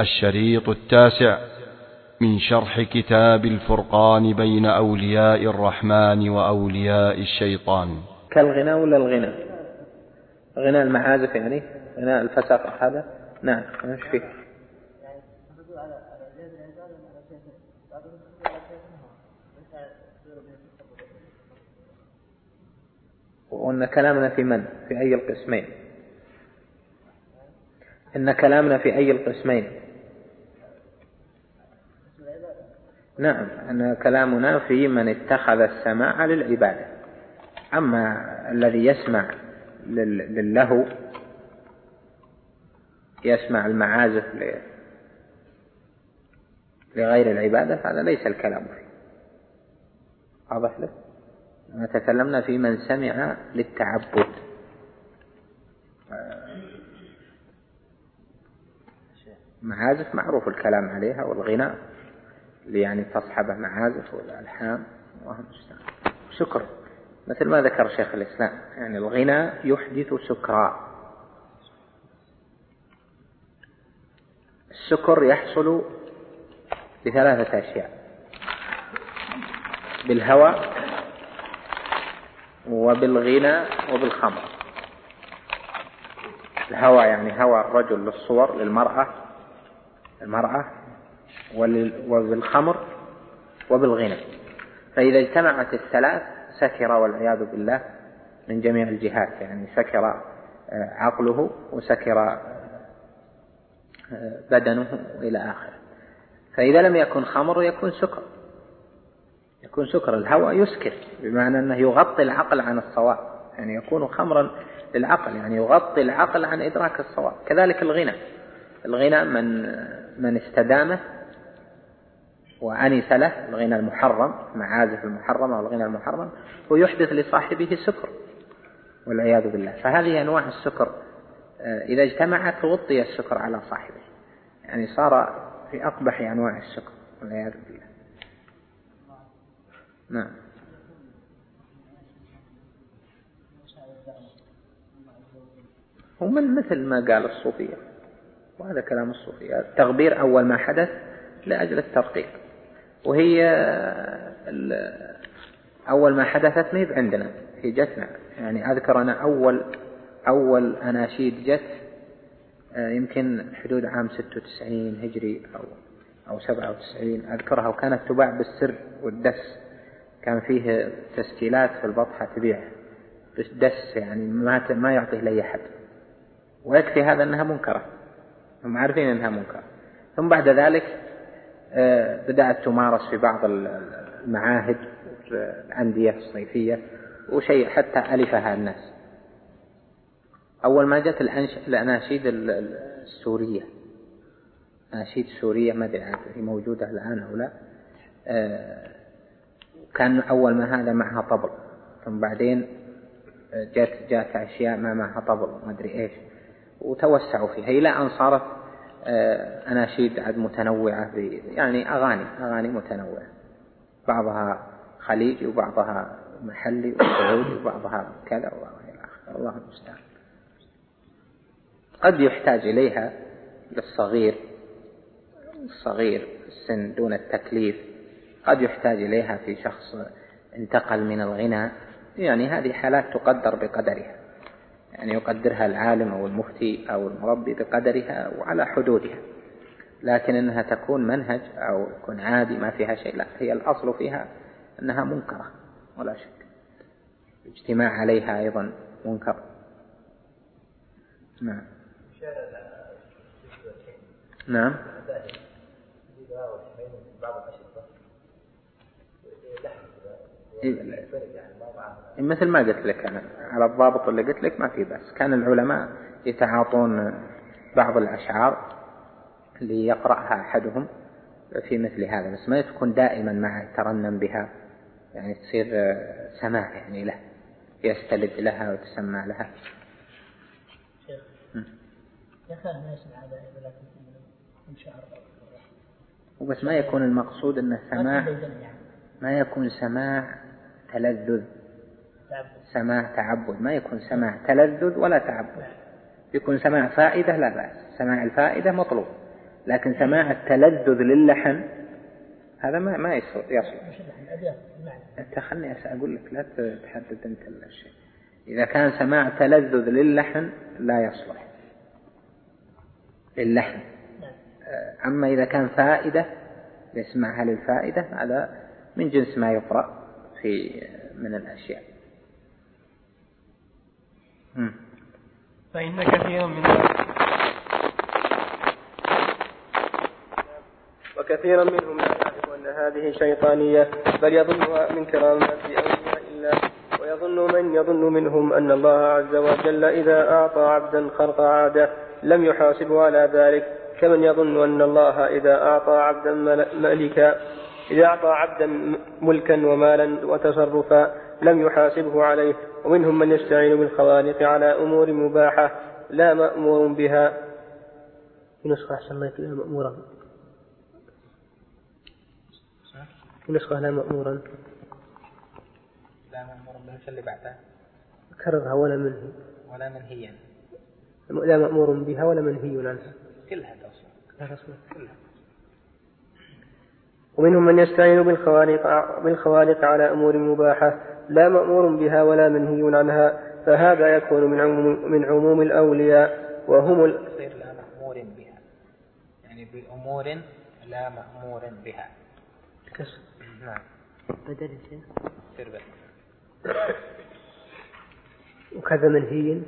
الشريط التاسع من شرح كتاب الفرقان بين أولياء الرحمن وأولياء الشيطان. كالغناء ولا الغنى غناء المعازف يعني؟ غناء الفسق هذا؟ نعم إيش فيه؟ وأن كلامنا في من؟ في أي القسمين؟ إن كلامنا في أي القسمين؟ نعم أن كلامنا في من اتخذ السماع للعبادة. أما الذي يسمع للهو يسمع المعازف لغير العبادة فهذا ليس الكلام فيه. واضح له؟ ما تكلمنا في من سمع للتعبد. معازف معروف الكلام عليها والغناء. يعني تصحبه معازف والألحان وهم سكر مثل ما ذكر شيخ الإسلام يعني الغناء يحدث سكرا السكر يحصل بثلاثة أشياء. بالهوى وبالغنى وبالخمر. الهوى يعني هوى الرجل للصور للمرأة. المرأة وبالخمر وبالغنى. فإذا اجتمعت الثلاث سكر والعياذ بالله من جميع الجهات يعني سكر آه، عقله وسكر آه، بدنه إلى آخره. فإذا لم يكن خمر يكون سكر. يكون سكر. الهوى يسكر بمعنى أنه يغطي العقل عن الصواب. يعني يكون خمرا للعقل يعني يغطي العقل عن إدراك الصواب. كذلك الغنى. الغنى من من استدامه وأنس له الغنى المحرم معازف المحرمة والغنى المحرم ويحدث لصاحبه سكر والعياذ بالله. فهذه أنواع السكر. آه، إذا اجتمعت غطي السكر على صاحبه. يعني صار في أقبح أنواع السكر والعياذ بالله. نعم. ومن مثل ما قال الصوفية. وهذا كلام الصوفية. التغبير أول ما حدث لأجل الترقيق. وهي أول ما حدثت ما عندنا هي جتنا. يعني أذكر أنا أول أول أناشيد جت آه، يمكن حدود عام 96 هجري أو أو 97 أذكرها وكانت تباع بالسر والدس. كان فيه تسجيلات في البطحة تبيع دس يعني ما ما يعطيه لأي أحد. ويكفي هذا أنها منكرة. هم عارفين أنها منكرة. ثم بعد ذلك بدأت تمارس في بعض المعاهد الأندية الصيفية وشيء حتى ألفها الناس. أول ما جت الأناشيد السورية. أناشيد سورية ما أدري هي موجودة الآن أو لا. آه، كان أول ما هذا معها طبل. ثم بعدين جات جات أشياء ما معها طبل ما أدري إيش. وتوسعوا فيها. إلى أن صارت آه، أناشيد عاد متنوعة يعني أغاني أغاني متنوعة. بعضها خليجي وبعضها محلي وسعودي وبعضها كذا وبعضها إلى آخره الله المستعان. قد يحتاج إليها للصغير الصغير السن دون التكليف. قد يحتاج إليها في شخص انتقل من الغنى يعني هذه حالات تقدر بقدرها. يعني يقدرها العالم أو المفتي أو المربي بقدرها وعلى حدودها. لكن أنها تكون منهج أو يكون عادي ما فيها شيء. لا هي الأصل فيها أنها منكرة ولا شك. الاجتماع عليها أيضا منكر. نعم. نعم. مثل ما قلت لك أنا على الضابط اللي قلت لك ما في بس كان العلماء يتعاطون بعض الأشعار ليقرأها أحدهم في مثل هذا بس ما تكون دائما معه يترنم بها يعني تصير سماع يعني له يستلد لها وتسمع لها. شيخ يا ما يسمع هذا إذا شعر وبس ما يكون المقصود انه سماع ما يكون سماع تلذذ. سماع تعبد. ما يكون سماع تلذذ ولا تعبد. يكون سماع فائدة لا بأس. سماع الفائدة مطلوب. لكن سماع التلذذ للحن هذا ما ما يصلح. أنت خلني أقول لك لا تحدد أنت الشيء إذا كان سماع تلذذ للحن لا يصلح. للحن أما إذا كان فائدة يسمعها للفائدة هذا من جنس ما يقرأ. في من الأشياء. فإن كثيرا من وكثيرا منهم لا يعرف أن هذه شيطانية بل يظنها من كرامات أولياء الله ويظن من يظن منهم أن الله عز وجل إذا أعطى عبدا خرق عادة لم يحاسبه على ذلك كمن يظن أن الله إذا أعطى عبدا ملكا إذا أعطى عبدا ملكا ومالا وتصرفا لم يحاسبه عليه ومنهم من يستعين بالخوارق على أمور مباحة لا مأمور بها. في نسخة أحسن الله لا مأمورا. في نسخة لا مأمورا. لا مأمورا بها اللي بعدها كررها ولا منهي. ولا منهيا. لا مأمور بها ولا منهي عنها. كلها تصل كلها. ومنهم من يستعين بالخوارق بالخوارق على أمور مباحة لا مأمور بها ولا منهي عنها فهذا يكون من عموم من عموم الأولياء وهم ال... لا مأمور بها. يعني بأمور لا مأمور بها. كسر نعم. بدل وكذا منهي.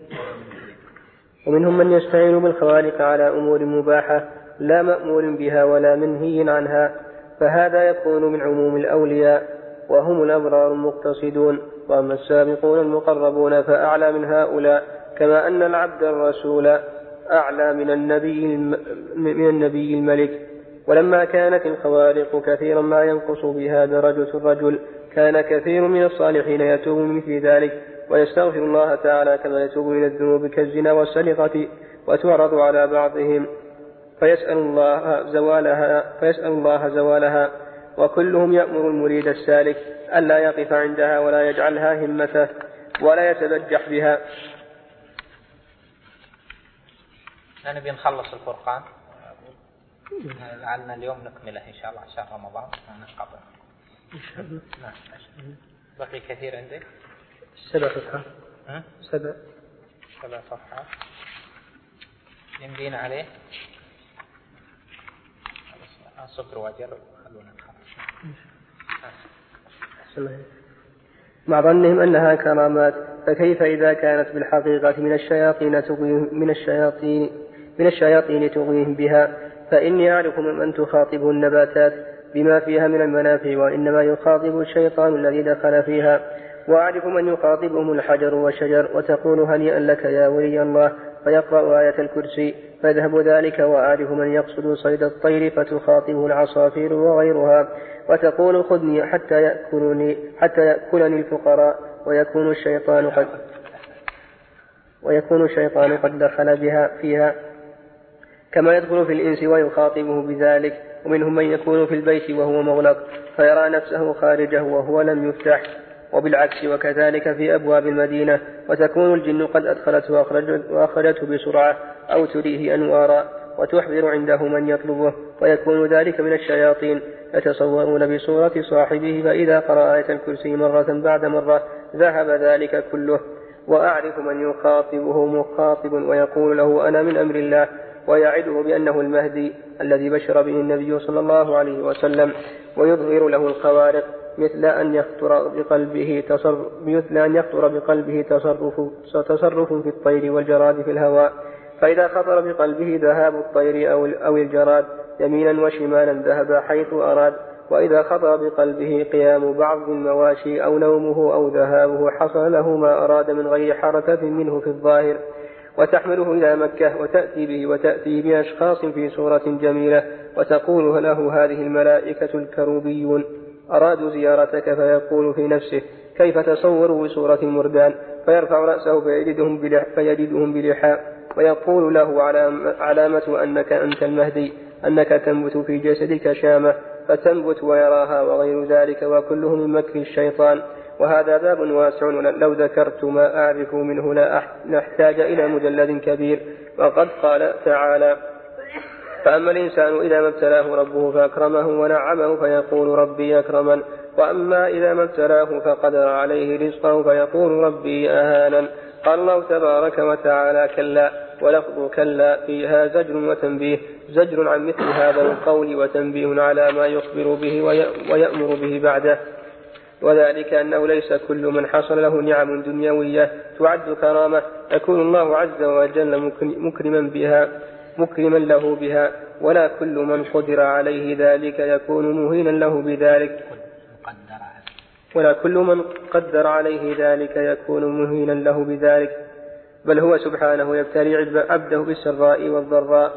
ومنهم من يستعين بالخوارق على أمور مباحة لا مأمور بها ولا منهي عنها فهذا يكون من عموم الأولياء وهم الأبرار المقتصدون وأما السابقون المقربون فأعلى من هؤلاء كما أن العبد الرسول أعلى من النبي من النبي الملك. ولما كانت الخوارق كثيرا ما ينقص بها درجة الرجل كان كثير من الصالحين يتوب من مثل ذلك. ويستغفر الله تعالى كما يتوب من الذنوب كالزنا والسرقة وتعرض على بعضهم. فيسأل الله زوالها فيسأل الله زوالها وكلهم يأمر المريد السالك ألا يقف عندها ولا يجعلها همته ولا يتبجح بها. نبي نخلص الفرقان لعلنا اليوم نكمله إن شاء الله عشان رمضان. وننقطع إن شاء الله. نعم. بقي كثير عندك سبع صفحات. سبع. سبع صفحات. يمدينا عليه. خلونا مع ظنهم أنها كرامات فكيف إذا كانت بالحقيقة من الشياطين تغويهم من الشياطين من الشياطين تغويهم بها؟ فإني أعرف من تخاطبه النباتات بما فيها من المنافع وإنما يخاطب الشيطان الذي دخل فيها. وأعرف من يخاطبهم الحجر والشجر وتقول هنيئا لك يا ولي الله فيقرأ آية الكرسي فيذهب ذلك وأعرف من يقصد صيد الطير فتخاطبه العصافير وغيرها وتقول خذني حتى يأكلني حتى يأكلني الفقراء ويكون الشيطان قد ويكون الشيطان قد دخل بها فيها. كما يدخل في الإنس ويخاطبه بذلك ومنهم من يكون في البيت وهو مغلق فيرى نفسه خارجه وهو لم يفتح. وبالعكس وكذلك في أبواب المدينة وتكون الجن قد أدخلته وأخرجته بسرعة أو تريه أنوارا وتحضر عنده من يطلبه ويكون ذلك من الشياطين. يتصورون بصورة صاحبه فإذا قرأ آية الكرسي مرة بعد مرة ذهب ذلك كله. وأعرف من يخاطبه مخاطب ويقول له أنا من أمر الله ويعده بأنه المهدي الذي بشر به النبي صلى الله عليه وسلم ويظهر له الخوارق. مثل أن يخطر بقلبه تصرف مثل أن يخطر بقلبه تصرف تصرف في الطير والجراد في الهواء. فإذا خطر بقلبه ذهاب الطير أو أو الجراد يمينا وشمالا ذهب حيث أراد. وإذا خطر بقلبه قيام بعض المواشي أو نومه أو ذهابه حصل له ما أراد من غير حركة منه في الظاهر. وتحمله إلى مكة وتأتي به وتأتي بأشخاص في صورة جميلة. وتقول له هذه الملائكة الكروبيون. أرادوا زيارتك فيقول في نفسه كيف تصوروا بصورة مردان فيرفع رأسه فيجدهم فيجدهم بلحاء ويقول له علامة أنك أنت المهدي أنك تنبت في جسدك شامة فتنبت ويراها وغير ذلك وكله من مكر الشيطان. وهذا باب واسع لو ذكرت ما أعرف منه لا نحتاج إلى مجلد كبير. وقد قال تعالى فأما الإنسان إذا ما ابتلاه ربه فأكرمه ونعمه فيقول ربي أكرمن وأما إذا ما ابتلاه فقدر عليه رزقه فيقول ربي أهانا قال الله تبارك وتعالى كلا ولفظ كلا فيها زجر وتنبيه زجر عن مثل هذا القول وتنبيه على ما يخبر به ويأمر به بعده. وذلك أنه ليس كل من حصل له نعم دنيوية تعد كرامة يكون الله عز وجل مكرما بها. مكرما له بها ولا كل من قدر عليه ذلك يكون مهينا له بذلك. ولا كل من قدر عليه ذلك يكون مهينا له بذلك. بل هو سبحانه يبتلي عبده بالسراء والضراء.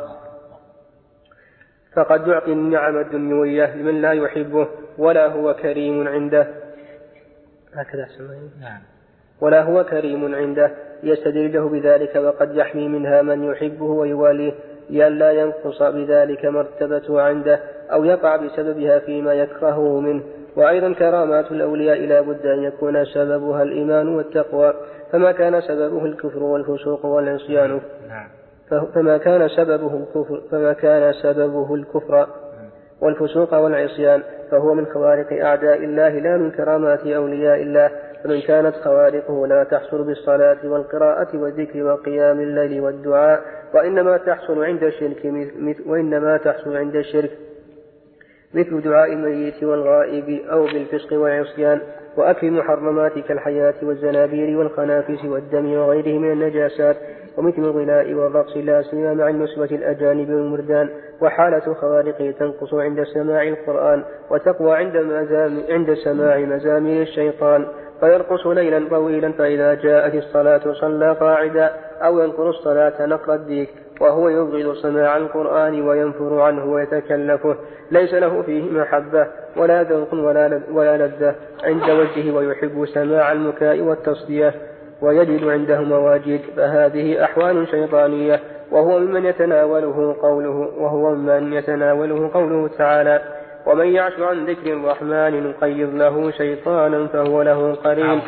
فقد يعطي النعم الدنيوية لمن لا يحبه ولا هو كريم عنده. هكذا نعم. ولا هو كريم عنده. يستدل له بذلك وقد يحمي منها من يحبه ويواليه لئلا ينقص بذلك مرتبته عنده أو يقع بسببها فيما يكرهه منه. وأيضا كرامات الأولياء لا بد أن يكون سببها الإيمان والتقوى فما كان سببه الكفر والفسوق والعصيان. نعم. فما كان سببه الكفر فما كان سببه الكفر والفسوق والعصيان فهو من خوارق أعداء الله لا من كرامات أولياء الله. فمن كانت خوارقه لا تحصل بالصلاة والقراءة والذكر وقيام الليل والدعاء وإنما تحصل عند الشرك وإنما تحصل عند الشرك مثل دعاء الميت والغائب أو بالفسق والعصيان وأكل المحرمات كالحياة والزنابير والخنافس والدم وغيره من النجاسات ومثل الغناء والرقص لا سيما مع النسبة الأجانب والمردان وحالة خوارقه تنقص عند سماع القرآن وتقوى عند عند سماع مزامير الشيطان. فيرقص ليلا طويلا فإذا جاءت الصلاة صلى قاعدا أو ينقر الصلاة نقر الديك وهو يبغض سماع القرآن وينفر عنه ويتكلفه. ليس له فيه محبة ولا ذوق ولا ولا لذة عند وجهه ويحب سماع المكاء والتصدية ويجد عنده مواجد فهذه أحوال شيطانية. وهو ممن يتناوله قوله وهو ممن يتناوله قوله تعالى ومن يعش عن ذكر الرحمن نقيض له شيطانا فهو له قرين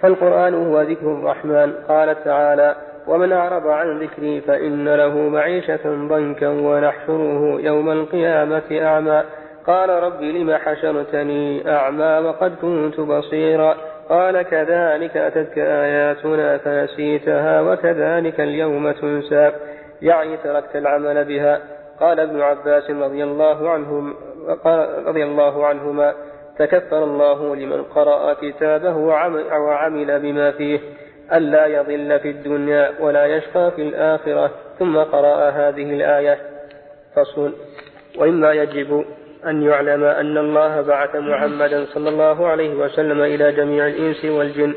فالقرآن هو ذكر الرحمن. قال تعالى ومن أعرض عن ذكري فإن له معيشة ضنكا ونحشره يوم القيامة أعمى. قال رب لم حشرتني أعمى وقد كنت بصيرا. قال كذلك أتتك آياتنا فنسيتها وكذلك اليوم تنسى. يعني تركت العمل بها. قال ابن عباس رضي الله عنهم رضي الله عنهما تكفر الله لمن قرأ كتابه وعمل بما فيه ألا يضل في الدنيا ولا يشقى في الآخرة ثم قرأ هذه الآية. فصل. وإما يجب أن يعلم أن الله بعث محمدا صلى الله عليه وسلم إلى جميع الإنس والجن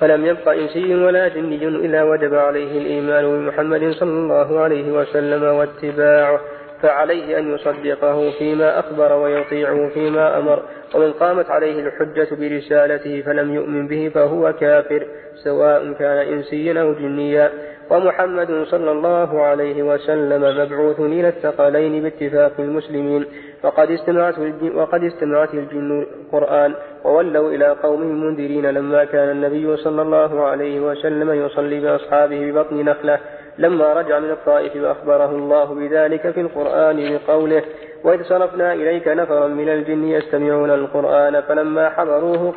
فلم يبق إنسي ولا جني إلا وجب عليه الإيمان بمحمد صلى الله عليه وسلم واتباعه. فعليه أن يصدقه فيما أخبر ويطيعه فيما أمر ومن قامت عليه الحجة برسالته فلم يؤمن به فهو كافر سواء كان إنسيا أو جنيا. ومحمد صلى الله عليه وسلم مبعوث إلى الثقلين باتفاق المسلمين. وقد استمعت وقد استمعت الجن القرآن وولوا إلى قومهم منذرين لما كان النبي صلى الله عليه وسلم يصلي بأصحابه ببطن نخلة. لما رجع من الطائف وأخبره الله بذلك في القرآن بقوله وإذ صرفنا إليك نفرا من الجن يستمعون القرآن فلما حضروه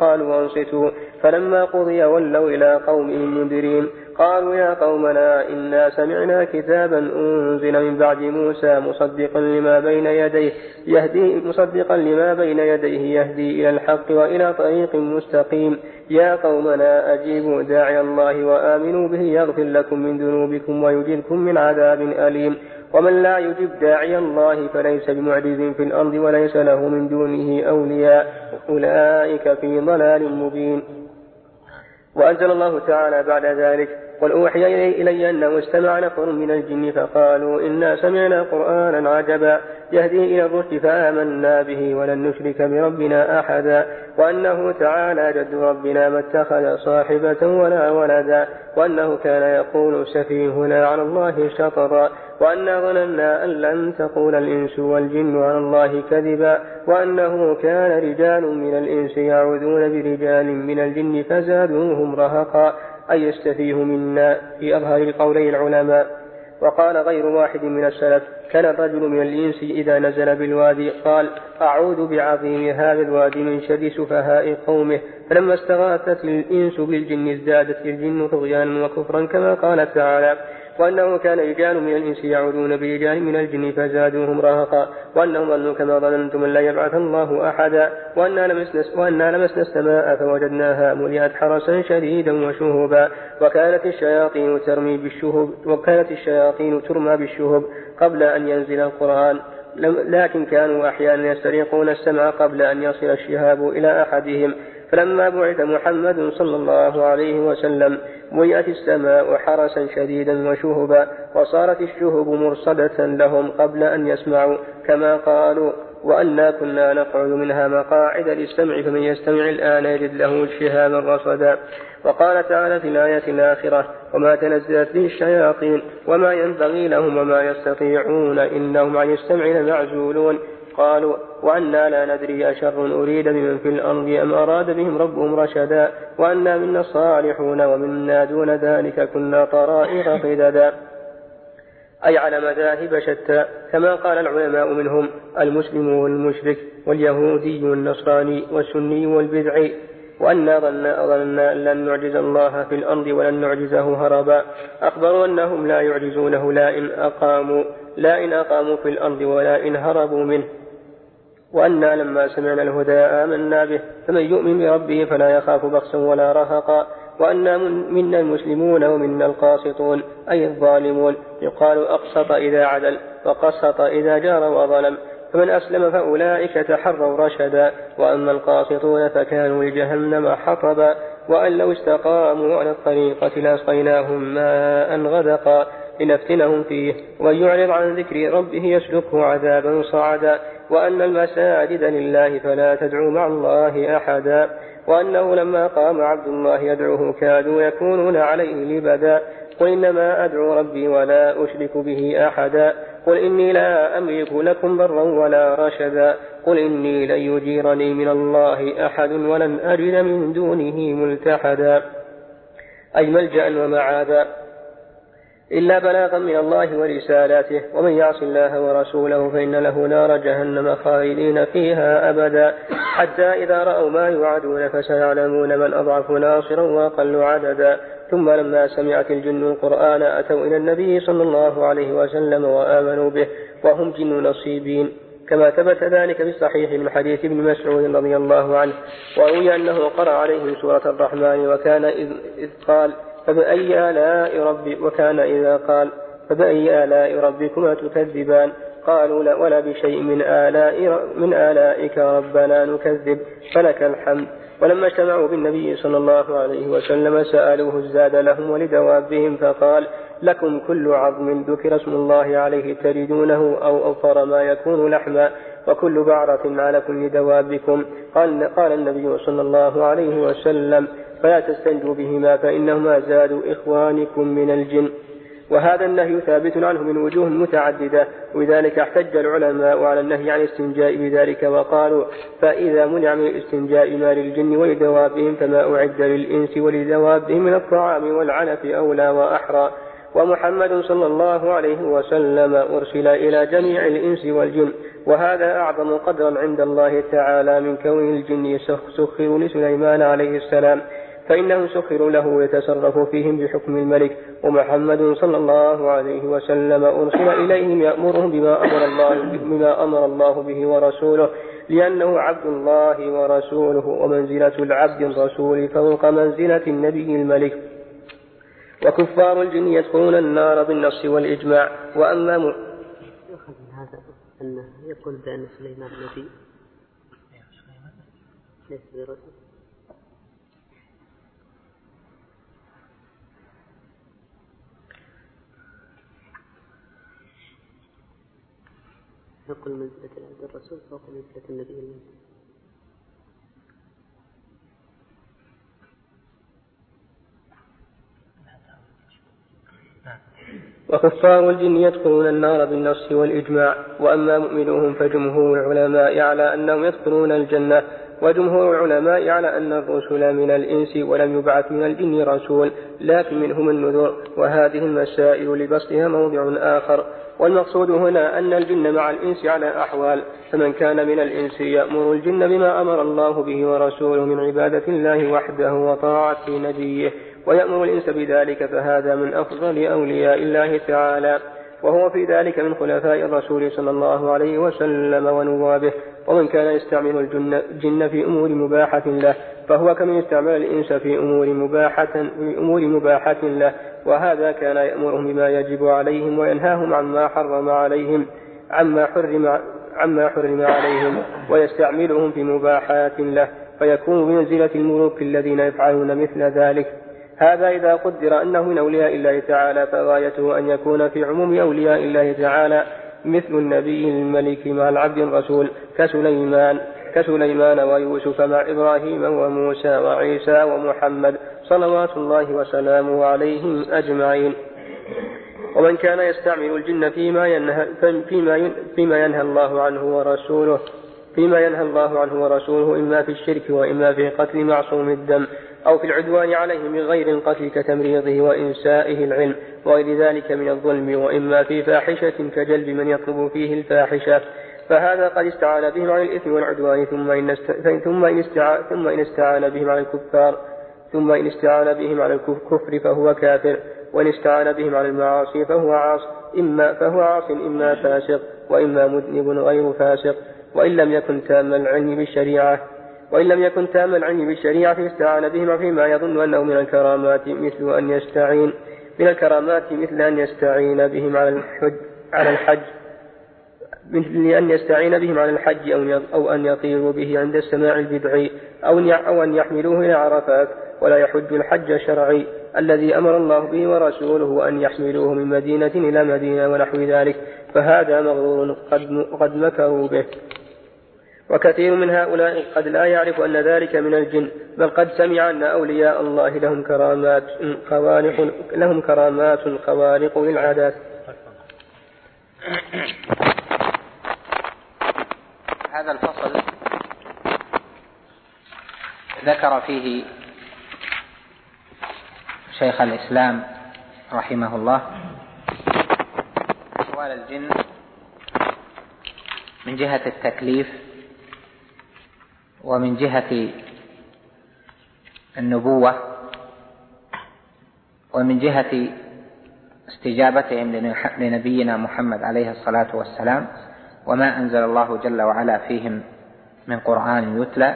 قالوا أنصتوا فلما قضي ولوا إلى قومهم منذرين قالوا يا قومنا إنا سمعنا كتابا أنزل من بعد موسى مصدقا لما بين يديه يهدي مصدقا لما بين يديه يهدي إلى الحق وإلى طريق مستقيم. يا قومنا أجيبوا داعي الله وآمنوا به يغفر لكم من ذنوبكم ويجركم من عذاب أليم. ومن لا يجب داعي الله فليس بمعجز في الأرض وليس له من دونه أولياء. أولئك في ضلال مبين. وأنزل الله تعالى بعد ذلك قل أوحي إلي أنه استمع نفر من الجن فقالوا إنا سمعنا قرآنا عجبا يهدي إلى الرشد فآمنا به ولن نشرك بربنا أحدا وأنه تعالى جد ربنا ما اتخذ صاحبة ولا ولدا وأنه كان يقول سفيهنا على الله شطرا وأنا ظننا أن لن تقول الإنس والجن على الله كذبا وأنه كان رجال من الإنس يعوذون برجال من الجن فزادوهم رهقا أي يستفيه منا في أظهر قولي العلماء. وقال غير واحد من السلف كان الرجل من الإنس إذا نزل بالوادي قال أعوذ بعظيم هذا الوادي من شر سفهاء قومه. فلما استغاثت الإنس بالجن ازدادت الجن طغيانا وكفرا كما قال تعالى وأنه كان رجال من الإنس يعودون برجال من الجن فزادوهم رهقا وأنهم ظنوا كما ظننتم أن لا يبعث الله أحدا وأنا لمسنا, وأنا لمسنا السماء فوجدناها ملئت حرسا شديدا وشهبا وكانت الشياطين ترمي بالشهب وكانت الشياطين ترمى بالشهب قبل أن ينزل القرآن لكن كانوا أحيانا يستريقون السمع قبل أن يصل الشهاب إلى أحدهم. فلما بعث محمد صلى الله عليه وسلم ملئت السماء حرسا شديدا وشهبا وصارت الشهب مرصدة لهم قبل أن يسمعوا كما قالوا وأنا كنا نقعد منها مقاعد للسمع فمن يستمع الآن يجد له شهابا رصدا وقال تعالى في الآية الآخرة وما تنزلت به الشياطين وما ينبغي لهم وما يستطيعون إنهم عن السمع لمعزولون. قالوا وأنا لا ندري أشر أريد بمن في الأرض أم أراد بهم ربهم رشدا وأنا منا الصالحون ومنا دون ذلك كنا طرائق قددا. أي على مذاهب شتى كما قال العلماء منهم المسلم والمشرك واليهودي والنصراني والسني والبدعي. وأنا ظننا أن لن نعجز الله في الأرض ولن نعجزه هربا. أخبروا أنهم لا يعجزونه لا إن أقاموا لا إن أقاموا في الأرض ولا إن هربوا منه. وأنا لما سمعنا الهدى آمنا به فمن يؤمن بربه فلا يخاف بخسا ولا رهقا. وأنا منا المسلمون ومنا القاسطون أي الظالمون. يقال أقسط إذا عدل وقسط إذا جار وظلم. فمن أسلم فأولئك تحروا رشدا وأما القاسطون فكانوا لجهنم حطبا. وأن لو استقاموا على الطريقة لأسقيناهم ماء غدقا لنفتنهم فيه. ومن يعرض عن ذكر ربه يسلكه عذابا صعدا. وأن المساجد لله فلا تدعوا مع الله أحدا وأنه لما قام عبد الله يدعوه كادوا يكونون عليه لبدا قل إنما أدعو ربي ولا أشرك به أحدا قل إني لا أملك لكم ضرا ولا رشدا قل إني لن يجيرني من الله أحد ولن أجد من دونه ملتحدا. أي ملجأ ومعاذا إلا بلاغا من الله ورسالاته ومن يعص الله ورسوله فإن له نار جهنم خالدين فيها أبدا. حتى إذا رأوا ما يوعدون فسيعلمون من أضعف ناصرا وأقل عددا. ثم لما سمعت الجن القرآن أتوا إلى النبي صلى الله عليه وسلم وآمنوا به وهم جن نصيبين. كما ثبت ذلك في الصحيح من حديث ابن مسعود رضي الله عنه وروي أنه قرأ عليهم سورة الرحمن وكان إذ قال فبأي آلاء ربي وكان إذا قال فبأي آلاء ربكما تكذبان. قالوا لا ولا بشيء من آلاء من آلائك ربنا نكذب فلك الحمد. ولما اجتمعوا بالنبي صلى الله عليه وسلم سألوه الزاد لهم ولدوابهم فقال لكم كل عظم ذكر اسم الله عليه تجدونه أو أوفر ما يكون لحما وكل بعرة على كل دوابكم. قال, قال النبي صلى الله عليه وسلم فلا تستنجوا بهما فإنهما زاد إخوانكم من الجن. وهذا النهي ثابت عنه من وجوه متعددة ولذلك احتج العلماء على النهي عن الاستنجاء بذلك وقالوا فإذا منع من الاستنجاء ما للجن ولدوابهم فما أعد للإنس ولدوابهم من الطعام والعنف أولى وأحرى. ومحمد صلى الله عليه وسلم أرسل إلى جميع الإنس والجن وهذا أعظم قدرا عند الله تعالى من كون الجن سخروا لسليمان عليه السلام. فإنه سخروا له يتصرف فيهم بحكم الملك ومحمد صلى الله عليه وسلم أرسل إليهم يأمرهم بما أمر الله بما أمر الله به ورسوله لأنه عبد الله ورسوله ومنزلة العبد الرسول فوق منزلة النبي الملك. وكفار الجن يدخلون النار بالنص والإجماع وأما م... يؤخذ من هذا أنه يقول بأن سليمان نبي. ليس برسول. نقل منزلة العبد الرسول فوق منزلة النبي المنزل وكفار الجن يدخلون النار بالنص والإجماع وأما مؤمنوهم فجمهور العلماء على أنهم يدخلون الجنة وجمهور العلماء على أن الرسل من الإنس ولم يبعث من الجن رسول لكن منهم النذر وهذه المسائل لبسطها موضع آخر. والمقصود هنا أن الجن مع الإنس على أحوال فمن كان من الإنس يأمر الجن بما أمر الله به ورسوله من عبادة الله وحده وطاعة نبيه ويأمر الإنس بذلك فهذا من أفضل أولياء الله تعالى. وهو في ذلك من خلفاء الرسول صلى الله عليه وسلم ونوابه. ومن كان يستعمل الجن, في أمور مباحة له فهو كمن استعمل الإنس في أمور مباحة في أمور مباحة له. وهذا كان يأمرهم بما يجب عليهم وينهاهم عما حرم عليهم عما حرم عما حرم عليهم ويستعملهم في مباحات له. فيكون بمنزلة الملوك الذين يفعلون مثل ذلك. هذا إذا قدر أنه من أولياء الله تعالى فغايته أن يكون في عموم أولياء الله تعالى. مثل النبي الملك مع العبد الرسول كسليمان كسليمان ويوسف مع إبراهيم وموسى وعيسى ومحمد صلوات الله وسلامه عليهم أجمعين. ومن كان يستعمل الجن فيما ينهى فيما فيما ينهى الله عنه ورسوله فيما ينهى الله عنه ورسوله إما في الشرك وإما في قتل معصوم الدم. أو في العدوان عليه من غير القتل كتمريضه وإنسائه العلم وغير ذلك من الظلم وإما في فاحشة كجلب من يطلب فيه الفاحشة. فهذا قد استعان بهم على الإثم والعدوان ثم إن ثم إن استعان ثم إن استعان بهم على الكفار ثم إن استعان بهم على الكفر فهو كافر وإن استعان بهم على المعاصي فهو عاص إما فهو عاص إما فاسق وإما مذنب غير فاسق وإن لم يكن تام العلم بالشريعة. وإن لم يكن تام العلم بالشريعة استعان بهما فيما يظن أنه من الكرامات مثل أن يستعين من الكرامات مثل أن يستعين بهم على الحج على الحج. مثل أن يستعين بهم على الحج أو أو أن يطيروا به عند السماع البدعي أو أو أن يحملوه إلى عرفات ولا يحج الحج الشرعي الذي أمر الله به ورسوله أن يحملوه من مدينة إلى مدينة ونحو ذلك. فهذا مغرور قد قد مكروا به. وكثير من هؤلاء قد لا يعرف أن ذلك من الجن بل قد سمع أن أولياء الله لهم كرامات خوارق لهم كرامات خوارق للعادات. هذا الفصل ذكر فيه شيخ الإسلام رحمه الله أحوال الجن من جهة التكليف ومن جهة النبوة ومن جهة استجابتهم لنبينا محمد عليه الصلاة والسلام وما أنزل الله جل وعلا فيهم من قرآن يتلى.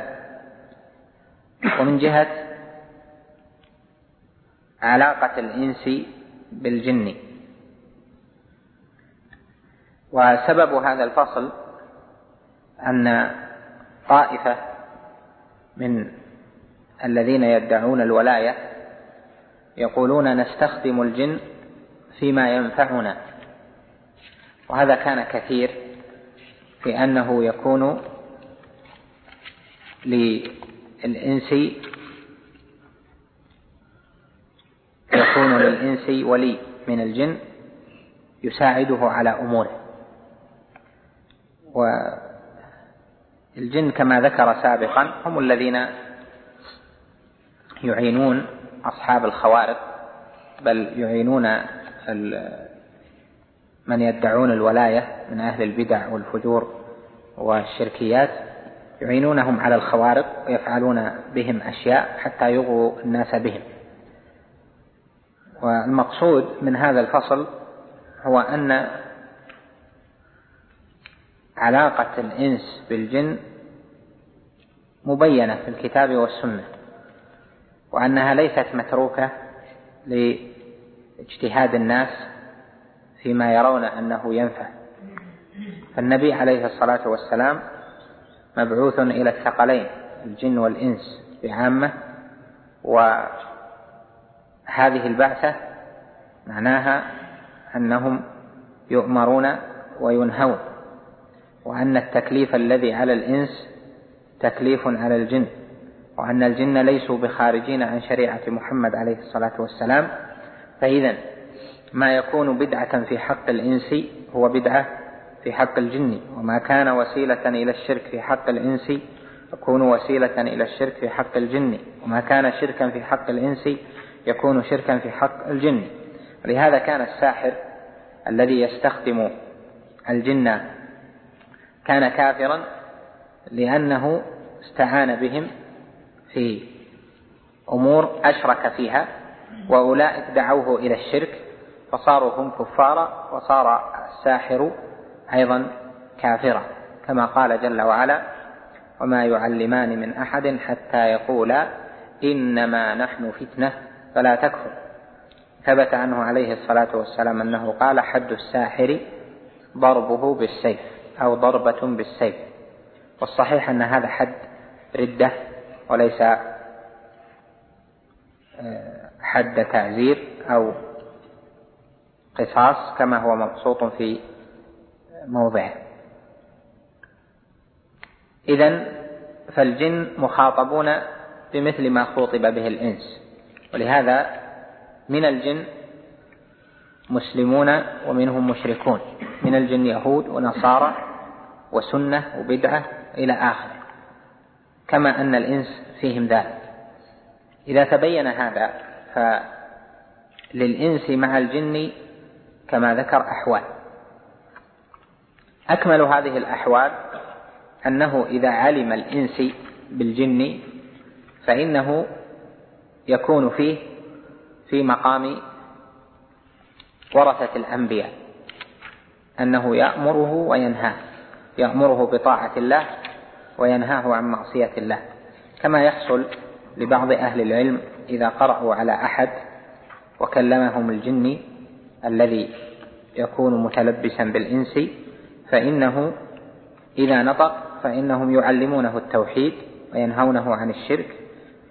ومن جهة علاقة الإنس بالجن. وسبب هذا الفصل أن طائفة من الذين يدعون الولاية يقولون نستخدم الجن فيما ينفعنا. وهذا كان كثير في أنه يكون للإنس يكون للإنس ولي من الجن يساعده على أموره. والجن كما ذكر سابقا هم الذين يعينون أصحاب الخوارق بل يعينون من يدعون الولاية من أهل البدع والفجور والشركيات يعينونهم على الخوارق ويفعلون بهم أشياء حتى يغووا الناس بهم. والمقصود من هذا الفصل هو أن علاقة الإنس بالجن مبينة في الكتاب والسنة وأنها ليست متروكة لاجتهاد الناس فيما يرون أنه ينفع. فالنبي عليه الصلاة والسلام مبعوث إلى الثقلين الجن والإنس بعامة وهذه البعثة معناها أنهم يؤمرون وينهون. وأن التكليف الذي على الإنس تكليف على الجن وأن الجن ليسوا بخارجين عن شريعة محمد عليه الصلاة والسلام. فإذا ما يكون بدعة في حق الإنس هو بدعة في حق الجن وما كان وسيلة إلى الشرك في حق الإنس يكون وسيلة إلى الشرك في حق الجن وما كان شركا في حق الإنس يكون شركا في حق الجن. ولهذا كان الساحر الذي يستخدم الجن كان كافرا لأنه استعان بهم في أمور أشرك فيها وأولئك دعوه إلى الشرك فصاروا هم كفارا وصار الساحر أيضا كافرا. كما قال جل وعلا وما يعلمان من أحد حتى يقولا إنما نحن فتنة فلا تكفر. ثبت عنه عليه الصلاة والسلام أنه قال حد الساحر ضربه بالسيف. أو ضربة بالسيف. والصحيح أن هذا حد ردة وليس آه، حد تعزير أو قصاص كما هو مبسوط في موضعه. إذا فالجن مخاطبون بمثل ما خوطب به الإنس. ولهذا من الجن مسلمون ومنهم مشركون. من الجن يهود ونصارى وسنة وبدعة إلى آخره كما أن الإنس فيهم ذلك. إذا تبين هذا فللإنس مع الجن كما ذكر أحوال. أكمل هذه الأحوال أنه إذا علم الإنس بالجن فإنه يكون فيه في مقام ورثة الأنبياء أنه يأمره وينهاه. يأمره بطاعة الله وينهاه عن معصية الله. كما يحصل لبعض أهل العلم إذا قرأوا على أحد وكلمهم الجني الذي يكون متلبسا بالإنس فإنه إذا نطق فإنهم يعلمونه التوحيد وينهونه عن الشرك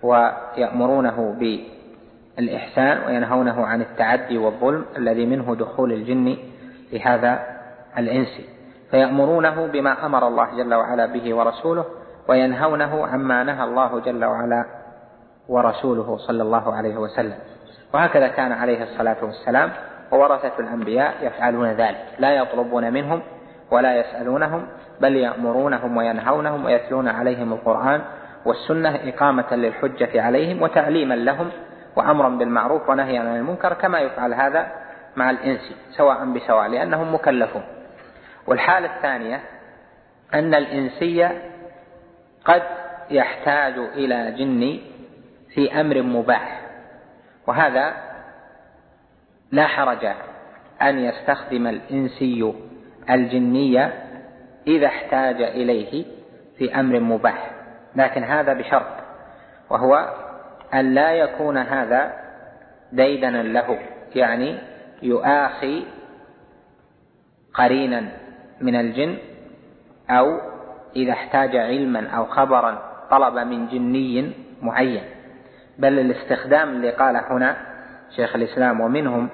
ويأمرونه بالإحسان وينهونه عن التعدي والظلم الذي منه دخول الجن في هذا الإنس. فيأمرونه بما أمر الله جل وعلا به ورسوله وينهونه عما نهى الله جل وعلا ورسوله صلى الله عليه وسلم. وهكذا كان عليه الصلاة والسلام وورثة الأنبياء يفعلون ذلك. لا يطلبون منهم ولا يسألونهم بل يأمرونهم وينهونهم ويتلون عليهم القرآن والسنة إقامة للحجة عليهم وتعليما لهم وأمرا بالمعروف ونهيا عن المنكر كما يفعل هذا مع الإنس سواء بسواء لأنهم مكلفون. والحالة الثانية أن الإنسي قد يحتاج إلى جن في أمر مباح وهذا لا حرج أن يستخدم الإنسي الجنية إذا احتاج إليه في أمر مباح لكن هذا بشرط وهو أن لا يكون هذا ديدنا له يعني يؤاخي قرينا. من الجن أو إذا احتاج علما أو خبرا طلب من جني معين. بل الاستخدام اللي قال هنا شيخ الإسلام ومنهم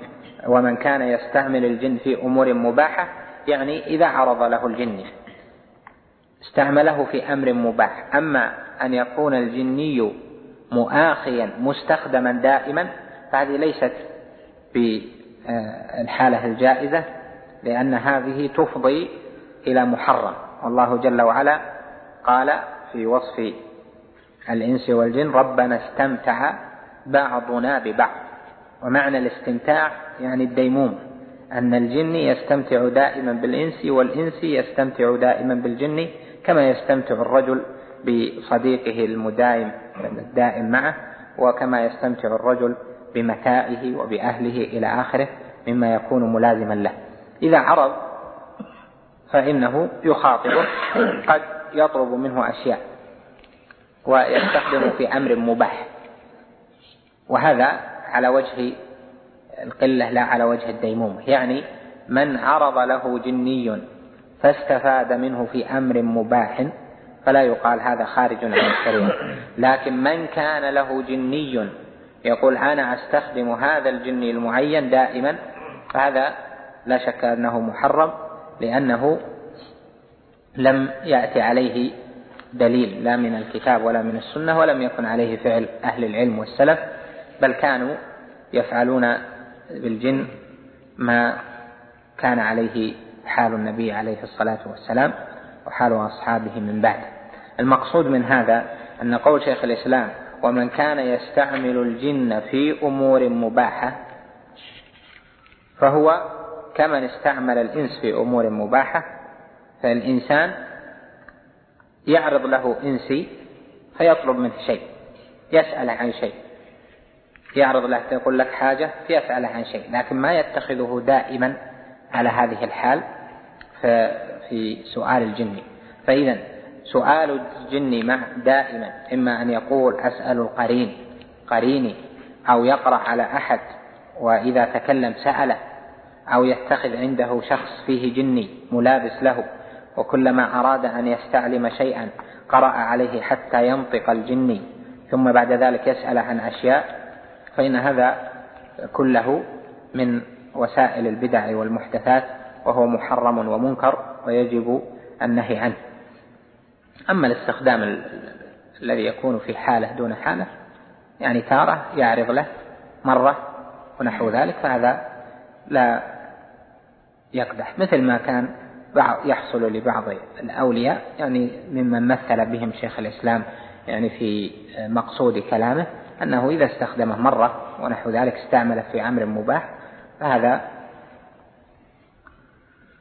ومن كان يستعمل الجن في أمور مباحة يعني إذا عرض له الجن. استعمله في أمر مباح. أما أن يكون الجني مؤاخيا مستخدما دائما فهذه ليست بالحالة الجائزة. لأن هذه تفضي إلى محرم. والله جل وعلا قال في وصف الإنس والجن ربنا استمتع بعضنا ببعض. ومعنى الاستمتاع يعني الديموم أن الجن يستمتع دائما بالإنس والإنس يستمتع دائما بالجن كما يستمتع الرجل بصديقه المدايم الدائم معه وكما يستمتع الرجل بمتاعه وبأهله إلى آخره مما يكون ملازما له. إذا عرض فإنه يخاطبه قد يطلب منه أشياء ويستخدم في أمر مباح. وهذا على وجه القلة لا على وجه الديمومة يعني من عرض له جني فاستفاد منه في أمر مباح فلا يقال هذا خارج عن الشريعة. لكن من كان له جني يقول أنا أستخدم هذا الجني المعين دائما فهذا لا شك أنه محرم لأنه لم يأتي عليه دليل لا من الكتاب ولا من السنة ولم يكن عليه فعل أهل العلم والسلف بل كانوا يفعلون بالجن ما كان عليه حال النبي عليه الصلاة والسلام وحال أصحابه من بعد. المقصود من هذا أن قول شيخ الإسلام ومن كان يستعمل الجن في أمور مباحة فهو كمن استعمل الإنس في أمور مباحة فالإنسان يعرض له إنسي فيطلب منه شيء يسأله عن شيء. يعرض له يقول لك حاجة فيسأله عن شيء لكن ما يتخذه دائما على هذه الحال في سؤال الجن. فإذا سؤال الجن مع دائما إما أن يقول أسأل القرين قريني أو يقرأ على أحد وإذا تكلم سأله أو يتخذ عنده شخص فيه جني ملابس له وكلما أراد أن يستعلم شيئا قرأ عليه حتى ينطق الجني ثم بعد ذلك يسأل عن أشياء فإن هذا كله من وسائل البدع والمحدثات وهو محرم ومنكر ويجب النهي عنه. أما الاستخدام الذي يكون في حالة دون حالة يعني تارة يعرض له مرة ونحو ذلك فهذا لا يقدح مثل ما كان يحصل لبعض الأولياء يعني ممن مثل بهم شيخ الإسلام يعني في مقصود كلامه أنه إذا استخدمه مرة ونحو ذلك استعمله في أمر مباح فهذا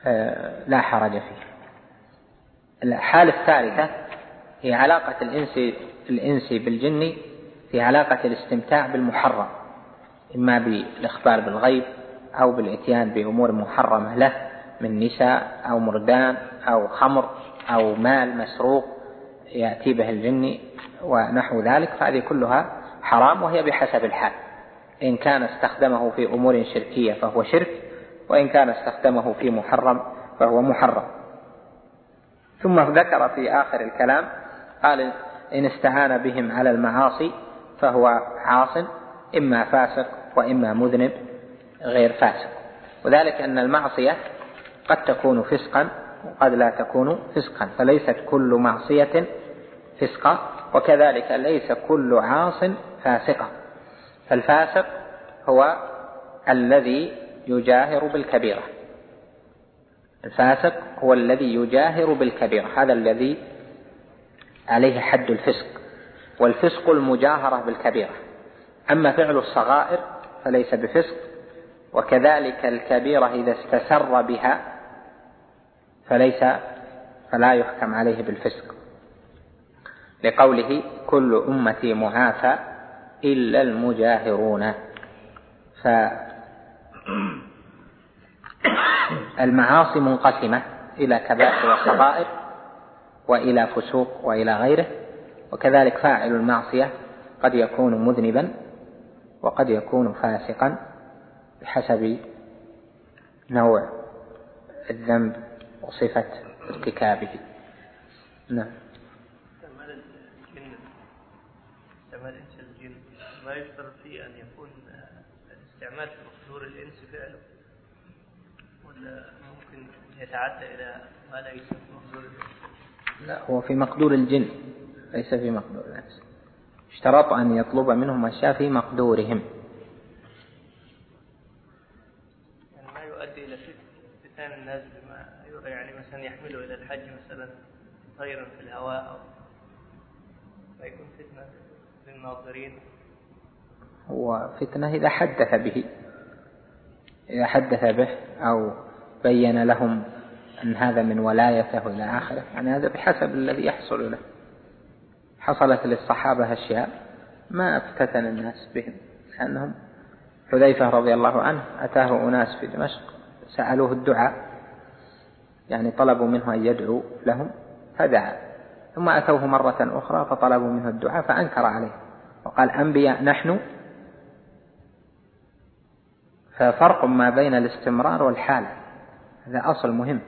آه، لا حرج فيه. الحالة الثالثة هي علاقة الإنس الإنس بالجن في علاقة الاستمتاع بالمحرم إما بالإخبار بالغيب أو بالإتيان بأمور محرمة له من نساء أو مردان أو خمر أو مال مسروق يأتي به الجن ونحو ذلك فهذه كلها حرام وهي بحسب الحال. إن كان استخدمه في أمور شركية فهو شرك وإن كان استخدمه في محرم فهو محرم. ثم ذكر في آخر الكلام قال إن استعان بهم على المعاصي فهو عاص إما فاسق وإما مذنب. غير فاسق. وذلك أن المعصية قد تكون فسقا وقد لا تكون فسقا فليست كل معصية فسقا وكذلك ليس كل عاص فاسقا فالفاسق هو الذي يجاهر بالكبيرة. الفاسق هو الذي يجاهر بالكبيرة هذا الذي عليه حد الفسق والفسق المجاهرة بالكبيرة. أما فعل الصغائر فليس بفسق وكذلك الكبيرة إذا استسر بها فليس فلا يحكم عليه بالفسق. لقوله كل أمتي معافى إلا المجاهرون. فالمعاصي منقسمة إلى كبائر وصغائر وإلى فسوق وإلى غيره وكذلك فاعل المعصية قد يكون مذنبا وقد يكون فاسقا. بحسب نوع الذنب وصفة ارتكابه. نعم. ما يشترط فيه أن يكون الاستعمال في مقدور الإنس فعله ولا ممكن يتعدى إلى ما لا مقدور الإنس؟ لا هو في مقدور الجن ليس في مقدور الإنس. اشترط أن يطلب منهم أشياء في مقدورهم يعني ما يؤدي إلى فتان الناس بما يعني مثلا يحمله إلى الحج مثلا طيرا في الهواء أو فيكون فتنة للناظرين. هو فتنة إذا حدث به إذا حدث به أو بين لهم أن هذا من ولايته إلى آخره. يعني هذا بحسب الذي يحصل له. حصلت للصحابة أشياء ما افتتن الناس بهم لأنهم حذيفة رضي الله عنه أتاه أناس في دمشق سألوه الدعاء يعني طلبوا منه أن يدعو لهم فدعا. ثم أتوه مرة أخرى فطلبوا منه الدعاء فأنكر عليه. وقال أنبياء نحن. ففرق ما بين الاستمرار والحالة. هذا أصل مهم.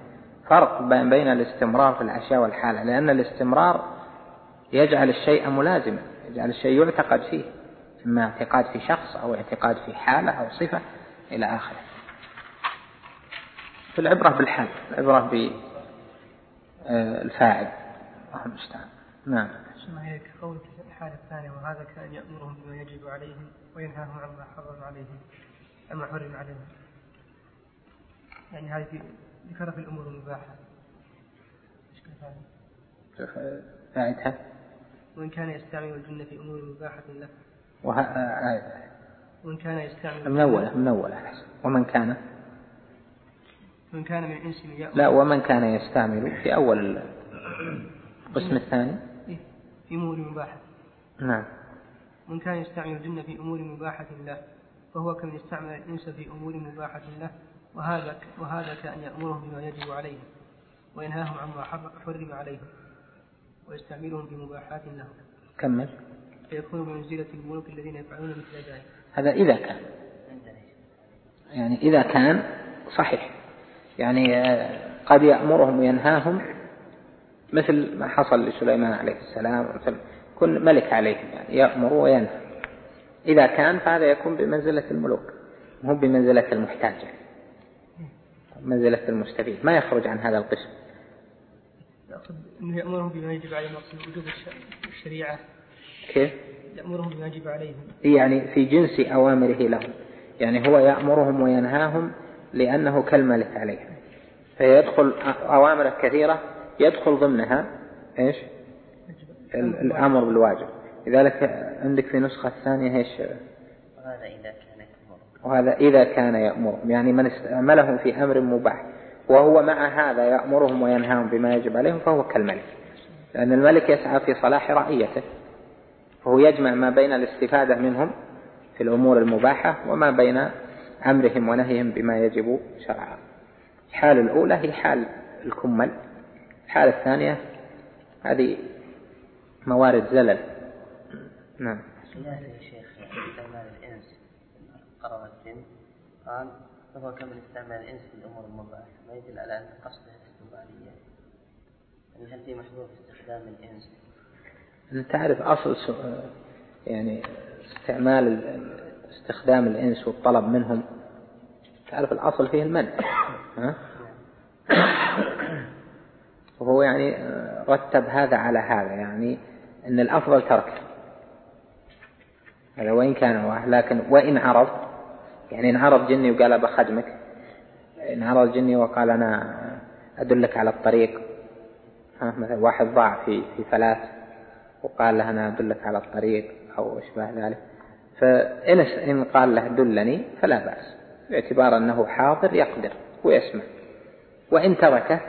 فرق بين الاستمرار في الأشياء والحالة. لأن الاستمرار يجعل الشيء ملازما. يجعل الشيء يعتقد فيه. إما اعتقاد في شخص أو اعتقاد في حالة أو صفة إلى آخره. في العبرة بالحال العبرة بالفاعل الله المستعان. نعم. ما هي كقولك الحالة الثانية وهذا كأن يأمرهم بما يجب عليهم وينهاهم عما حرم عليهم أما حرم عليهم. يعني هذه ذكرها في الأمور المباحة. أعدها. وإن كان يستعمل الجن في أمور مباحة له. وه... آه، وإن كان يستعمل من أولى من أحسن ومن كان؟ وإن كان من إنس يأكل لا ومن كان يستعمل في أول القسم الثاني. إيه، في أمور مباحة. نعم. وإن كان يستعمل الجن في أمور مباحة له فهو كمن استعمل الإنس في أمور مباحة له وهذا وهذا كأن يأمرهم بما يجب عليهم وينهاهم عما حر- حرم عليهم ويستعملهم في مباحات لهم. كمل. فيكون بمنزلة الملوك الذين يفعلون مثل ذلك. هذا إذا كان. يعني إذا كان صحيح. يعني آه، قد يأمرهم وينهاهم مثل ما حصل لسليمان عليه السلام. مثل كن ملك عليهم يعني يأمر وينهى. إذا كان فهذا يكون بمنزلة الملوك مو بمنزلة المحتاج. منزلة المستفيد. ما يخرج عن هذا القسم. أنه يأمرهم بما يجب عليهم وجوب الش- الشريعة. كيف؟ يأمرهم بما يجب عليهم. يعني في جنس أوامره لهم. يعني هو يأمرهم وينهاهم لأنه كالملك عليهم فيدخل أوامر كثيرة يدخل ضمنها إيش؟ ال- الأمر بالواجب. لذلك عندك في نسخة ثانية إيش؟ وهذا إذا كان يأمر. وهذا إذا كان يأمرهم يعني من استعملهم في أمر مباح. وهو مع هذا يأمرهم وينهاهم بما يجب عليهم فهو كالملك. لأن الملك يسعى في صلاح رعيته. فهو يجمع ما بين الاستفادة منهم في الأمور المباحة وما بين أمرهم ونهيهم بما يجب شرعا. الحال الأولى هي حال الكمل. الحالة الثانية هذه موارد زلل. نعم. يا شيخ استعمال الإنس قرر الجن قال فهو كمن استعمال الإنس في الأمور المباحة ما يدل على أن قصده الاستقبالية يعني هل في محظور استخدام الإنس أنت تعرف أصل يعني استعمال ال- استخدام الإنس والطلب منهم. تعرف الأصل فيه المنع ها؟ وهو يعني رتب هذا على هذا يعني أن الأفضل تركه هذا وإن كان واحد لكن وإن عرض يعني إن عرض جني وقال بخدمك إن عرض جني وقال أنا أدلك على الطريق. ها؟ مثلا واحد ضاع في في فلاس وقال له أنا أدلك على الطريق أو أشبه ذلك. فإن إن قال له دلني فلا بأس باعتبار أنه حاضر يقدر ويسمع. وإن تركه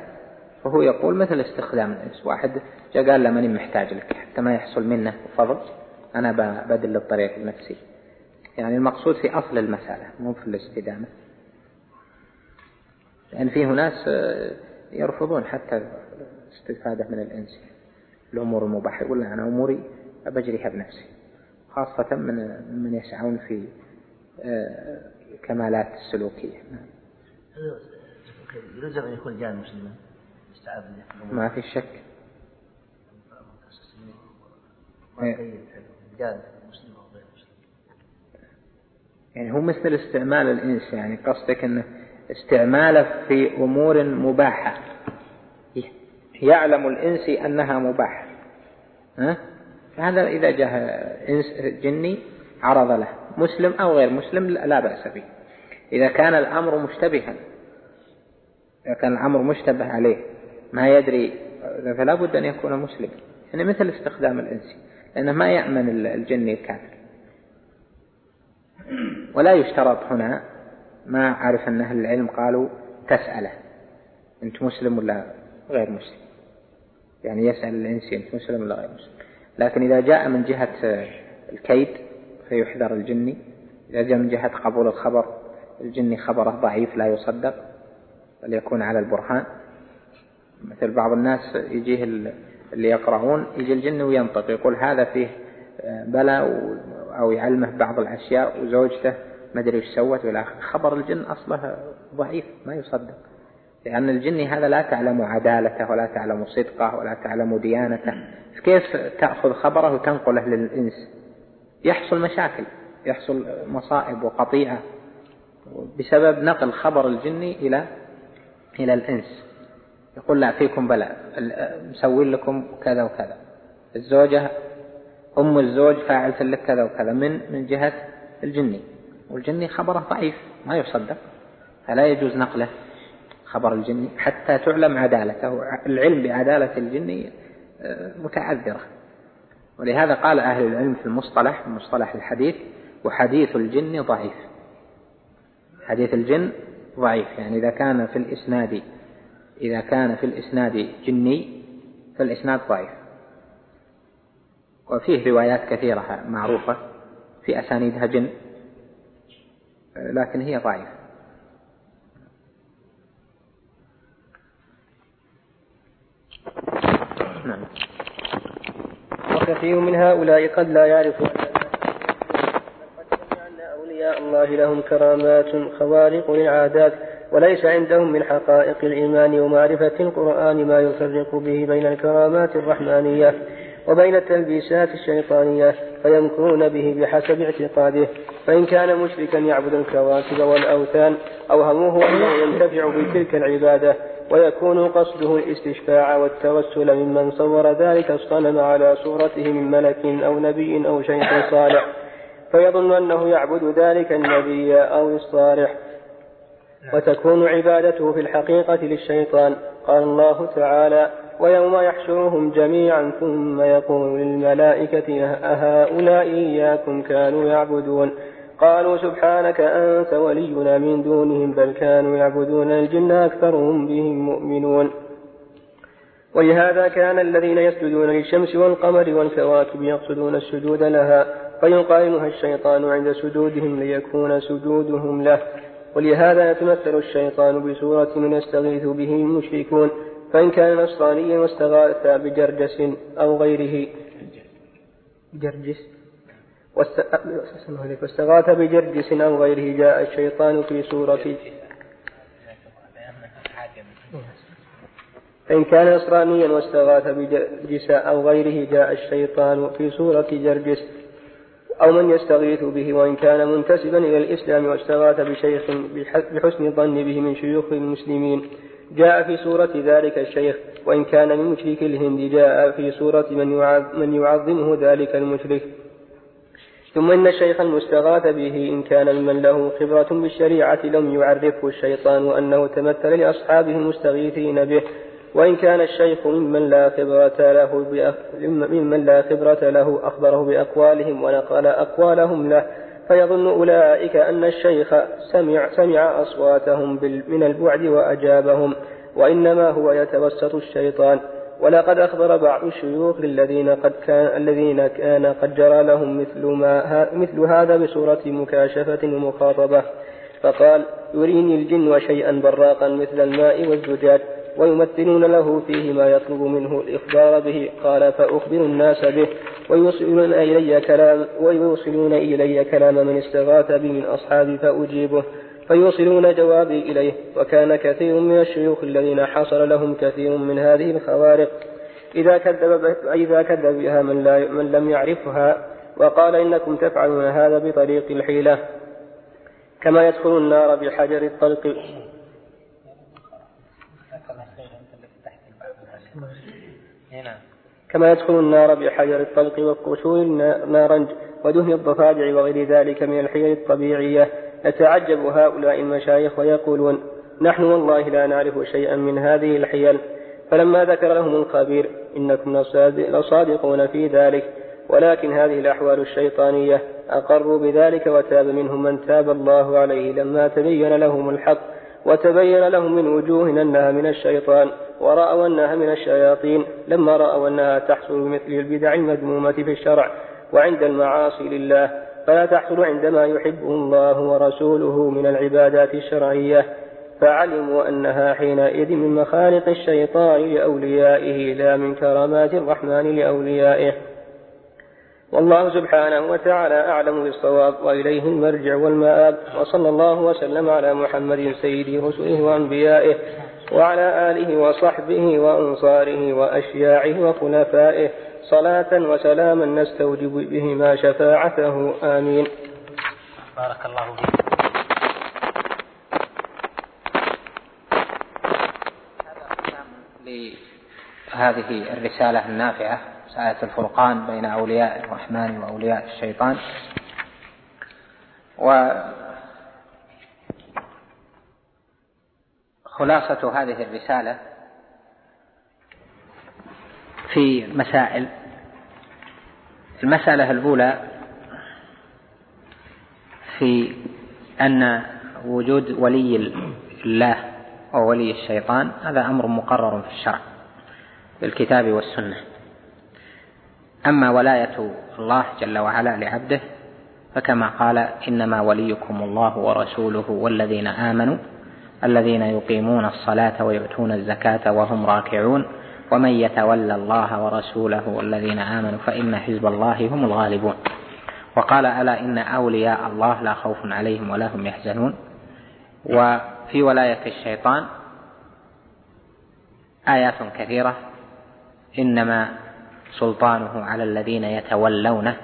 فهو يقول مثل استخدام الإنس واحد جاء قال له ماني محتاج لك حتى ما يحصل منه فضل أنا بدل الطريق بنفسي يعني المقصود في أصل المسألة مو في الاستدامة. لأن فيه ناس آه، يرفضون حتى الاستفادة من الإنس. الأمور المباحة يقول أنا أموري بجريها بنفسي. خاصة من من يسعون في آه، كمالات السلوكية. نعم. يلزم أن يكون جاء مسلما؟ ما في شك. يعني هو مثل استعمال الإنس يعني قصدك أنه استعماله في أمور مباحة. يعلم الإنس أنها مباحة. ها؟ فهذا إذا جاء جني عرض له. مسلم أو غير مسلم لا بأس به. إذا كان الأمر مشتبها إذا كان الأمر مشتبه عليه ما يدري فلا بد أن يكون مسلم. يعني مثل استخدام الإنس لأنه ما يأمن الجني الكافر. ولا يشترط هنا ما أعرف أن أهل العلم قالوا تسأله أنت مسلم ولا غير مسلم؟ يعني يسأل الإنسي أنت مسلم ولا غير مسلم؟ لكن إذا جاء من جهة الكيد فيحذر الجني إذا جاء من جهة قبول الخبر الجني خبره ضعيف لا يصدق بل يكون على البرهان. مثل بعض الناس يجيه اللي يقرؤون يجي الجن وينطق يقول هذا فيه بلاء أو يعلمه بعض الأشياء وزوجته ما أدري وش سوت والى خبر الجن أصله ضعيف ما يصدق. لأن الجن هذا لا تعلم عدالته ولا تعلم صدقه ولا تعلم ديانته. كيف تأخذ خبره وتنقله للإنس؟ يحصل مشاكل يحصل مصائب وقطيعة بسبب نقل خبر الجني إلى إلى الإنس. يقول لا فيكم بلاء مسوي لكم كذا وكذا. الزوجة أم الزوج فاعلة لك كذا وكذا من من جهة الجني والجني خبره ضعيف ما يصدق فلا يجوز نقله. خبر الجني حتى تعلم عدالته. العلم بعدالة الجني آه، متعذرة. ولهذا قال أهل العلم في المصطلح مصطلح الحديث وحديث الجن ضعيف. حديث الجن ضعيف. يعني إذا كان في الإسناد إذا كان في الإسناد جني فالإسناد ضعيف. وفيه روايات كثيرة معروفة في أسانيدها جن لكن هي ضعيفة. نعم. وكثير من هؤلاء قد لا يعرف أولياء الله لهم كرامات خوارق للعادات وليس عندهم من حقائق الإيمان ومعرفة القرآن ما يفرق به بين الكرامات الرحمانية وبين التلبيسات الشيطانية فيمكرون به بحسب اعتقاده. فإن كان مشركا يعبد الكواكب والأوثان أوهموه أنه ينتفع بتلك العبادة ويكون قصده الاستشفاع والتوسل ممن صور ذلك الصنم على صورته من ملك أو نبي أو شيخ صالح. فيظن أنه يعبد ذلك النبي أو الصالح. وتكون عبادته في الحقيقة للشيطان. قال الله تعالى ويوم يحشرهم جميعا ثم يقول للملائكة أهؤلاء إياكم كانوا يعبدون؟ قالوا سبحانك أنت ولينا من دونهم بل كانوا يعبدون الجن أكثرهم بهم مؤمنون. ولهذا كان الذين يسجدون للشمس والقمر والكواكب يقصدون السجود لها فيقارنها الشيطان عند سجودهم ليكون سجودهم له. ولهذا يتمثل الشيطان بسورة من يستغيث به المشركون فإن كان نصرانيا واستغاث بجرجس أو غيره. جرجس؟ واستغاث بجرجس أو غيره جاء الشيطان في سورة فإن كان نصرانيا واستغاث بجرجس أو غيره جاء الشيطان في سورة جرجس أو من يستغيث به وإن كان منتسبا إلى الإسلام واستغاث بشيخ بحسن الظن به من شيوخ المسلمين. جاء في سورة ذلك الشيخ وإن كان من مشرك الهند جاء في سورة من يعظمه ذلك المشرك. ثم إن الشيخ المستغاث به إن كان ممن له خبرة بالشريعة لم يعرفه الشيطان أنه تمثل لأصحابه المستغيثين به وإن كان الشيخ ممن لا خبرة له ممن لا خبرة له أخبره بأقوالهم ونقل أقوالهم له فيظن أولئك أن الشيخ سمع سمع أصواتهم من البعد وأجابهم وإنما هو يتوسط الشيطان. ولقد أخبر بعض الشيوخ الذين قد كان الذين كان قد جرى لهم مثل ما مثل هذا بصورة مكاشفة ومخاطبة. فقال يريني الجن شيئا براقا مثل الماء والزجاج ويمثلون له فيه ما يطلب منه الإخبار به. قال فأخبر الناس به ويوصلون إلي كلام ويوصلون إلي كلام من استغاث بي من أصحابي فأجيبه. فيوصلون جوابي إليه وكان كثير من الشيوخ الذين حصل لهم كثير من هذه الخوارق. إذا كذب إذا كذب بها من, لا من لم يعرفها وقال إنكم تفعلون هذا بطريق الحيلة. كما يدخل النار بحجر الطلق. كما يدخل النار بحجر الطلق وقشور النارنج ودهن الضفادع وغير ذلك من الحيل الطبيعية. يتعجب هؤلاء المشايخ ويقولون نحن والله لا نعرف شيئا من هذه الحيل. فلما ذكر لهم الخبير إنكم لصادقون في ذلك ولكن هذه الأحوال الشيطانية أقروا بذلك وتاب منهم من تاب الله عليه لما تبين لهم الحق وتبين لهم من وجوه أنها من الشيطان ورأوا أنها من الشياطين لما رأوا أنها تحصل بمثل البدع المذمومة في الشرع وعند المعاصي لله. فلا تحصل عندما يحبه الله ورسوله من العبادات الشرعية فعلموا أنها حينئذ من مخالق الشيطان لأوليائه لا من كرامات الرحمن لأوليائه. والله سبحانه وتعالى أعلم بالصواب وإليه المرجع والمآب وصلى الله وسلم على محمد سيد رسله وأنبيائه وعلى آله وصحبه وأنصاره وأشياعه وخلفائه. صلاة وسلاما نستوجب بهما شفاعته آمين. بارك الله فيك. لهذه الرسالة النافعة رسالة الفرقان بين أولياء الرحمن وأولياء الشيطان. وخلاصة هذه الرسالة في مسائل المسألة الأولى في أن وجود ولي الله وولي الشيطان هذا أمر مقرر في الشرع بالكتاب والسنة. أما ولاية الله جل وعلا لعبده فكما قال إنما وليكم الله ورسوله والذين آمنوا الذين يقيمون الصلاة ويؤتون الزكاة وهم راكعون. ومن يتولى الله ورسوله والذين آمنوا فإن حزب الله هم الغالبون. وقال ألا إن أولياء الله لا خوف عليهم ولا هم يحزنون. وفي ولاية الشيطان آيات كثيرة. إنما سلطانه على الذين يتولونه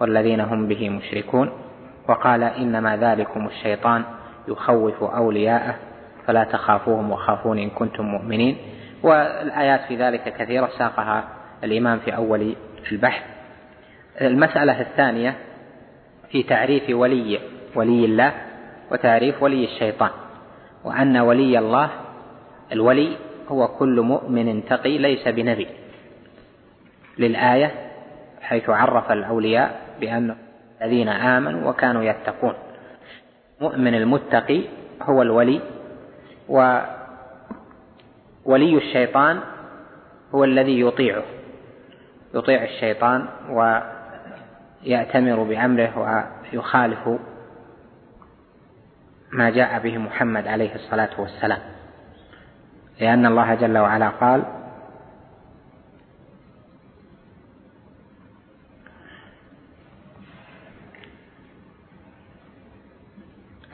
والذين هم به مشركون. وقال إنما ذلكم الشيطان يخوف أولياءه فلا تخافوهم وخافون إن كنتم مؤمنين. والآيات في ذلك كثيرة ساقها الإمام في أول البحث. المسألة الثانية في تعريف ولي ولي الله وتعريف ولي الشيطان وأن ولي الله الولي هو كل مؤمن تقي ليس بنبي. للآية حيث عرف الأولياء بأن الذين آمنوا وكانوا يتقون. مؤمن المتقي هو الولي وولي الشيطان هو الذي يطيعه. يطيع الشيطان ويأتمر بأمره ويخالف ما جاء به محمد عليه الصلاة والسلام. لأن الله جل وعلا قال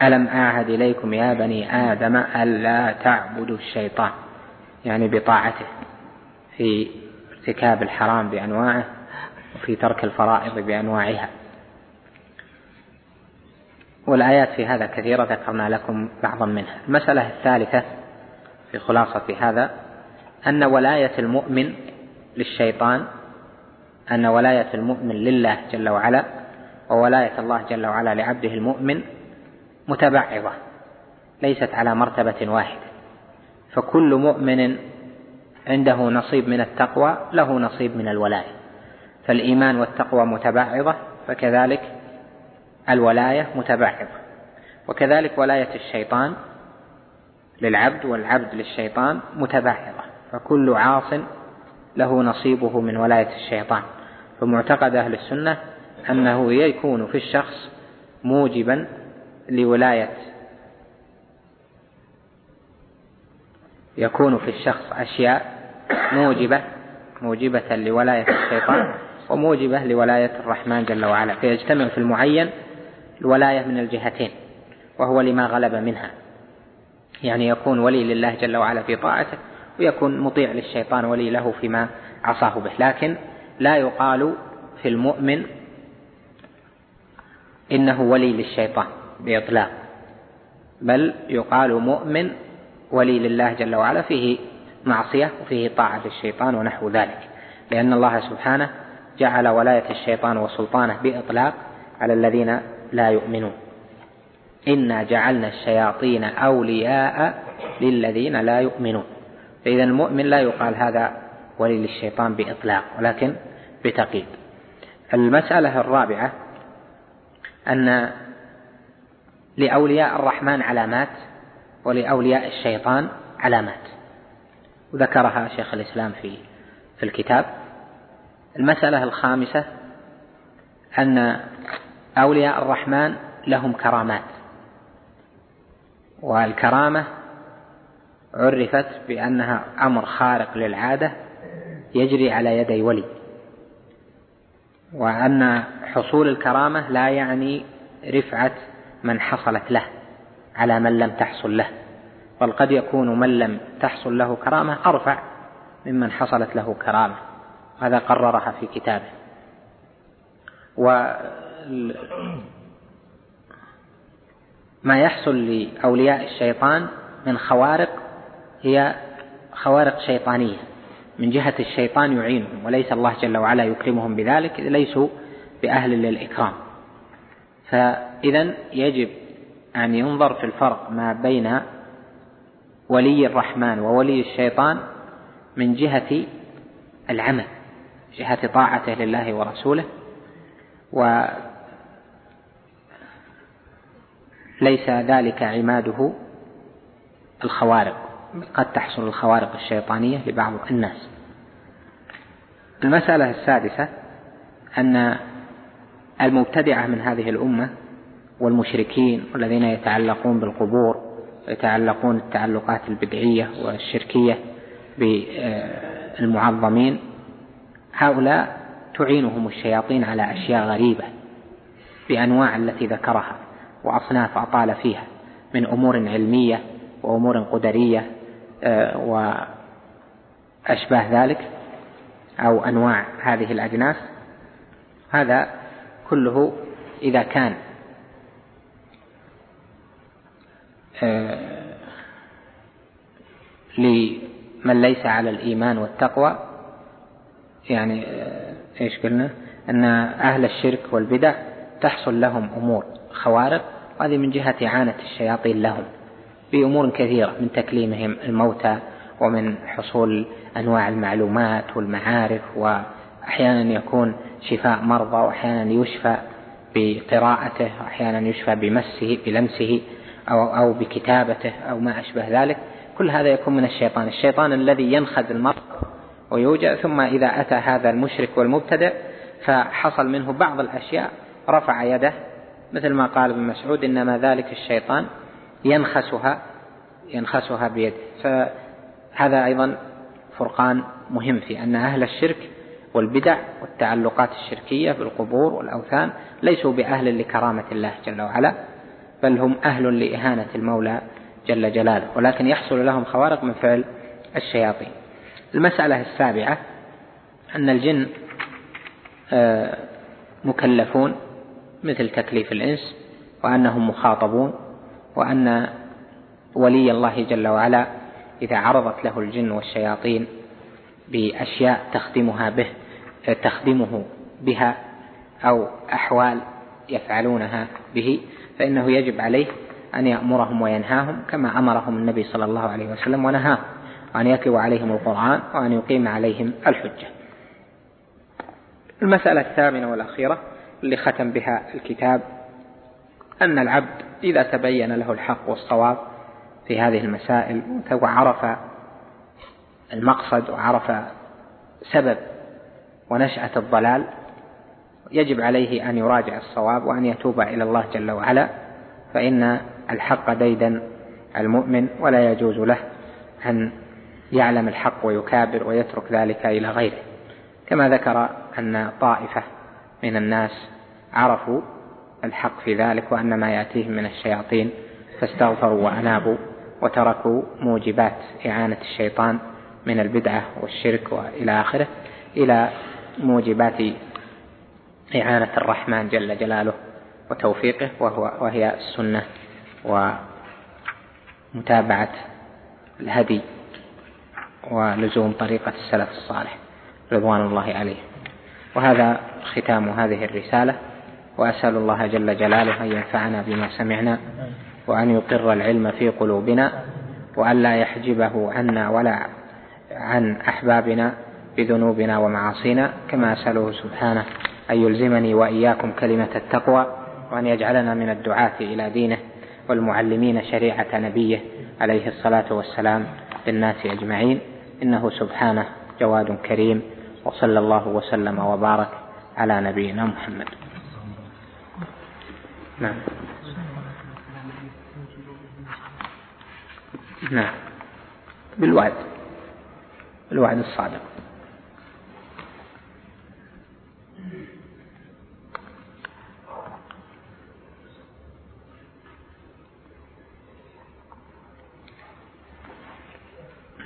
ألم أعهد إليكم يا بني آدم ألا تعبدوا الشيطان؟ يعني بطاعته في ارتكاب الحرام بأنواعه وفي ترك الفرائض بأنواعها. والآيات في هذا كثيرة ذكرنا لكم بعضا منها. المسألة الثالثة في خلاصة هذا أن ولاية المؤمن للشيطان أن ولاية المؤمن لله جل وعلا وولاية الله جل وعلا لعبده المؤمن متبعضة ليست على مرتبة واحدة. فكل مؤمن عنده نصيب من التقوى له نصيب من الولاية. فالإيمان والتقوى متبعضة فكذلك الولاية متبعضة وكذلك ولاية الشيطان للعبد والعبد للشيطان متبعضة فكل عاص له نصيبه من ولاية الشيطان. فمعتقد أهل السنة أنه يكون في الشخص موجبا لولاية يكون في الشخص أشياء موجبة موجبة لولاية الشيطان وموجبة لولاية الرحمن جل وعلا. فيجتمع في المعين الولاية من الجهتين وهو لما غلب منها. يعني يكون ولي لله جل وعلا في طاعته ويكون مطيع للشيطان ولي له فيما عصاه به. لكن لا يقال في المؤمن إنه ولي للشيطان بإطلاق بل يقال مؤمن ولي لله جل وعلا فيه معصية وفيه طاعة للشيطان ونحو ذلك. لأن الله سبحانه جعل ولاية الشيطان وسلطانه بإطلاق على الذين لا يؤمنون. إنا جعلنا الشياطين أولياء للذين لا يؤمنون. فإذا المؤمن لا يقال هذا ولي للشيطان بإطلاق ولكن بتقييد. المسألة الرابعة أن لأولياء الرحمن علامات ولأولياء الشيطان علامات. وذكرها شيخ الإسلام في في الكتاب. المسألة الخامسة أن أولياء الرحمن لهم كرامات. والكرامة عرفت بأنها أمر خارق للعادة يجري على يدي ولي. وأن حصول الكرامة لا يعني رفعة من حصلت له. على من لم تحصل له بل قد يكون من لم تحصل له كرامة أرفع ممن حصلت له كرامة. هذا قررها في كتابه. و ما يحصل لأولياء الشيطان من خوارق هي خوارق شيطانية. من جهة الشيطان يعينهم وليس الله جل وعلا يكرمهم بذلك ليسوا بأهل للإكرام. فإذا يجب أن ينظر في الفرق ما بين ولي الرحمن وولي الشيطان من جهة العمل جهة طاعته لله ورسوله وليس ذلك عماده الخوارق. قد تحصل الخوارق الشيطانية لبعض الناس. المسألة السادسة أن المبتدعة من هذه الأمة والمشركين والذين يتعلقون بالقبور ويتعلقون التعلقات البدعية والشركية بالمعظمين هؤلاء تعينهم الشياطين على أشياء غريبة بأنواع التي ذكرها وأصناف أطال فيها من أمور علمية وأمور قدرية آه، وأشباه ذلك أو أنواع هذه الأجناس. هذا كله إذا كان آه، لمن ليس على الإيمان والتقوى. يعني آه، إيش قلنا؟ أن أهل الشرك والبدع تحصل لهم أمور خوارق وهذه من جهة إعانة الشياطين لهم بأمور كثيرة من تكليمهم الموتى ومن حصول أنواع المعلومات والمعارف وأحيانا يكون شفاء مرضى وأحيانا يشفى بقراءته وأحيانا يشفى بمسه بلمسه. أو, أو بكتابته أو ما أشبه ذلك. كل هذا يكون من الشيطان. الشيطان الذي ينخذ المرض ويوجد ثم إذا أتى هذا المشرك والمبتدع فحصل منه بعض الأشياء رفع يده مثل ما قال ابن مسعود إنما ذلك الشيطان ينخسها ينخسها بيده فهذا أيضا فرقان مهم في أن أهل الشرك والبدع والتعلقات الشركية بالقبور والأوثان ليسوا بأهل لكرامة الله جل وعلا. بل هم أهل لإهانة المولى جل جلاله ولكن يحصل لهم خوارق من فعل الشياطين. المسألة السابعة أن الجن آه، مكلفون مثل تكليف الإنس وأنهم مخاطبون وأن ولي الله جل وعلا إذا عرضت له الجن والشياطين بأشياء تخدمها به تخدمه بها أو أحوال يفعلونها به فإنه يجب عليه أن يأمرهم وينهاهم كما أمرهم النبي صلى الله عليه وسلم ونهاهم وأن يتلو عليهم القرآن وأن يقيم عليهم الحجة. المسألة الثامنة والأخيرة اللي ختم بها الكتاب أن العبد إذا تبين له الحق والصواب في هذه المسائل وعرف المقصد وعرف سبب ونشأة الضلال يجب عليه أن يراجع الصواب وأن يتوب إلى الله جل وعلا فإن الحق ديدا المؤمن ولا يجوز له أن يعلم الحق ويكابر ويترك ذلك إلى غيره. كما ذكر أن طائفة من الناس عرفوا الحق في ذلك وأن ما يأتيهم من الشياطين فاستغفروا وأنابوا وتركوا موجبات إعانة الشيطان من البدعة والشرك وإلى آخره إلى موجبات إعانة الرحمن جل جلاله وتوفيقه وهو وهي السنة ومتابعة الهدي ولزوم طريقة السلف الصالح رضوان الله عليه. وهذا ختام هذه الرسالة وأسأل الله جل جلاله أن ينفعنا بما سمعنا وأن يقر العلم في قلوبنا وأن لا يحجبه عنا ولا عن أحبابنا بذنوبنا ومعاصينا كما أسأله سبحانه. أن يلزمني وإياكم كلمة التقوى وأن يجعلنا من الدعاة إلى دينه والمعلمين شريعة نبيه عليه الصلاة والسلام للناس أجمعين. إنه سبحانه جواد كريم وصلى الله وسلم وبارك على نبينا محمد. نعم. نعم. بالوعد. الوعد الصادق.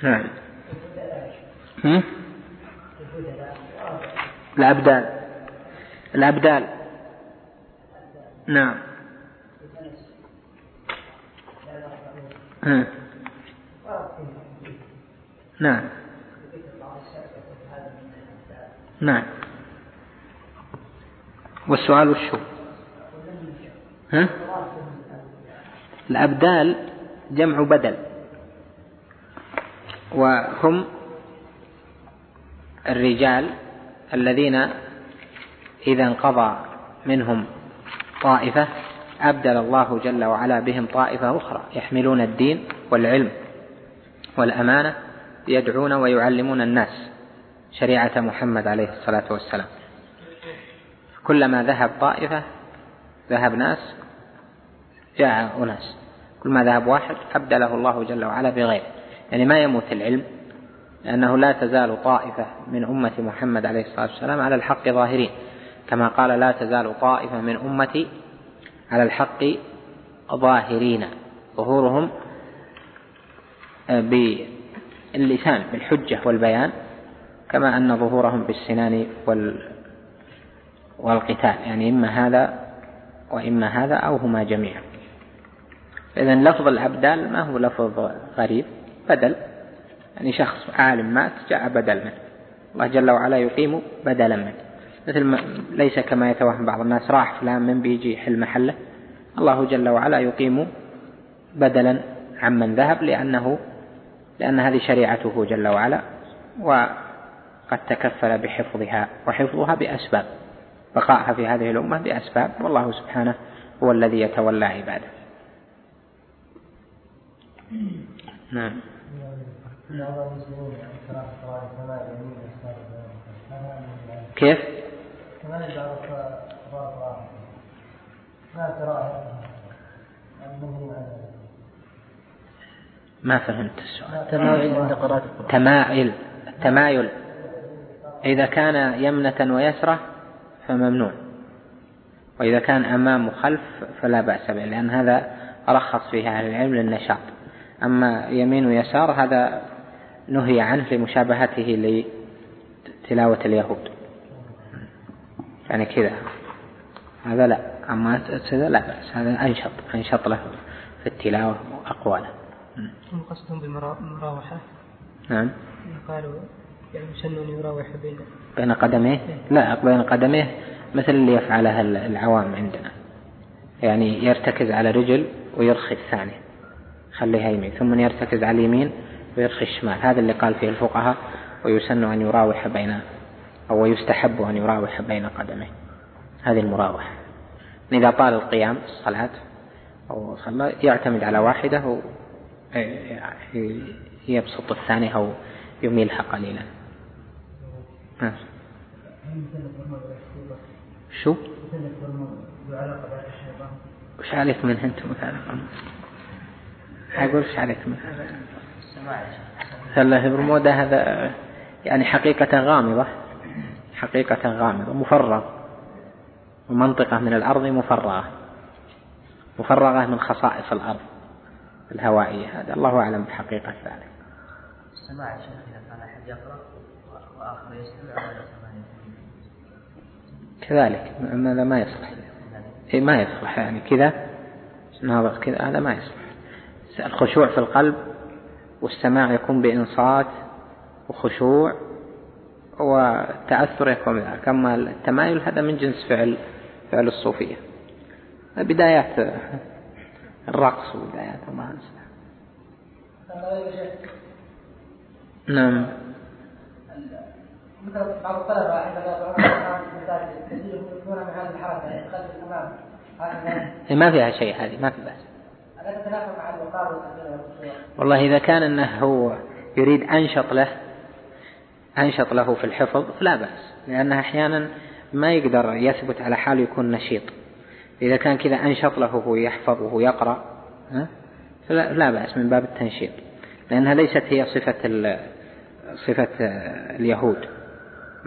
نعم. الأبدال. الأبدال. نعم. نعم. نعم. والسؤال وشو ها؟ الأبدال جمع بدل. وهم الرجال الذين إذا انقضى منهم طائفة أبدل الله جل وعلا بهم طائفة أخرى يحملون الدين والعلم والأمانة يدعون ويعلمون الناس شريعة محمد عليه الصلاة والسلام. كلما ذهب طائفة ذهب ناس جاء أناس. كل ما ذهب واحد أبدله الله جل وعلا بغيره. يعني ما يموت العلم لأنه لا تزال طائفة من أمة محمد عليه الصلاة والسلام على الحق ظاهرين. كما قال لا تزال طائفة من أمتي على الحق ظاهرين. ظهورهم باللسان بالحجة والبيان كما أن ظهورهم بالسنان وال والقتال. يعني إما هذا وإما هذا أو هما جميعا. إذا لفظ الأبدال ما هو لفظ غريب؟ بدل. يعني شخص عالم مات جاء بدل منه. الله جل وعلا يقيم بدلا منه. مثل ما ليس كما يتوهم بعض الناس راح فلان من بيجي يحل محله. الله جل وعلا يقيم بدلا عمن ذهب لأنه لأن هذه شريعته جل وعلا وقد تكفل بحفظها وحفظها بأسباب. بقائها في هذه الأمة بأسباب والله سبحانه هو الذي يتولى عباده. نعم. كيف؟ ما فهمت السؤال. تمايل عند قراءة القرآن. تمايل. التمايل إذا كان يمنة ويسرة فممنوع. وإذا كان أمام وخلف فلا بأس به لأن هذا رخص فيه أهل العلم للنشاط. أما يمين ويسار هذا نهي عنه لمشابهته لتلاوة اليهود. يعني كذا. هذا لا. أما هذا لا بأس. هذا أنشط أنشط له في التلاوة وأقواله هم قصدهم بالمراوحة نعم. قالوا يعني أن يراوح بين بين قدميه؟ لا بين قدميه مثل اللي يفعلها العوام عندنا. يعني يرتكز على رجل ويرخي الثانية خليها يمين ثم يرتكز على اليمين ويرخي الشمال هذا اللي قال فيه الفقهاء ويسن أن يراوح بين أو يستحب أن يراوح بين قدميه هذه المراوحة إذا طال القيام في الصلاة أو صلى يعتمد على واحدة يبسط الثانية أو يميلها قليلا شو؟ وش عليك منه أنت مثلا؟ أقول وش عليك منه؟ هلا برمودا هذا يعني حقيقة غامضة حقيقة غامضة مفرغ ومنطقة من الأرض مفرغة. مفرغة من خصائص الأرض الهوائية هذا. الله أعلم بحقيقة ذلك. السماع يا شيخ إذا كان أحد يقرأ وآخر يستمع ولا كذلك. هذا ما يصلح. إيه ما يصلح يعني كذا. ناظر كذا. هذا ما يصلح. الخشوع في القلب والسماع يكون بإنصات وخشوع والتأثر يكون بذلك أما التمايل هذا من جنس فعل فعل الصوفية. بدايات الرقص وبدايات ما نعم. هكذا ما فيها شيء هذه ما في بأس. والله إذا كان أنه هو يريد أنشط له أنشط له في الحفظ فلا بأس. لأنه أحيانا ما يقدر يثبت على حاله يكون نشيط. إذا كان كذا أنشط له وهو يحفظ وهو يقرأ فلا لا بأس من باب التنشيط. لأنها ليست هي صفة صفة اليهود.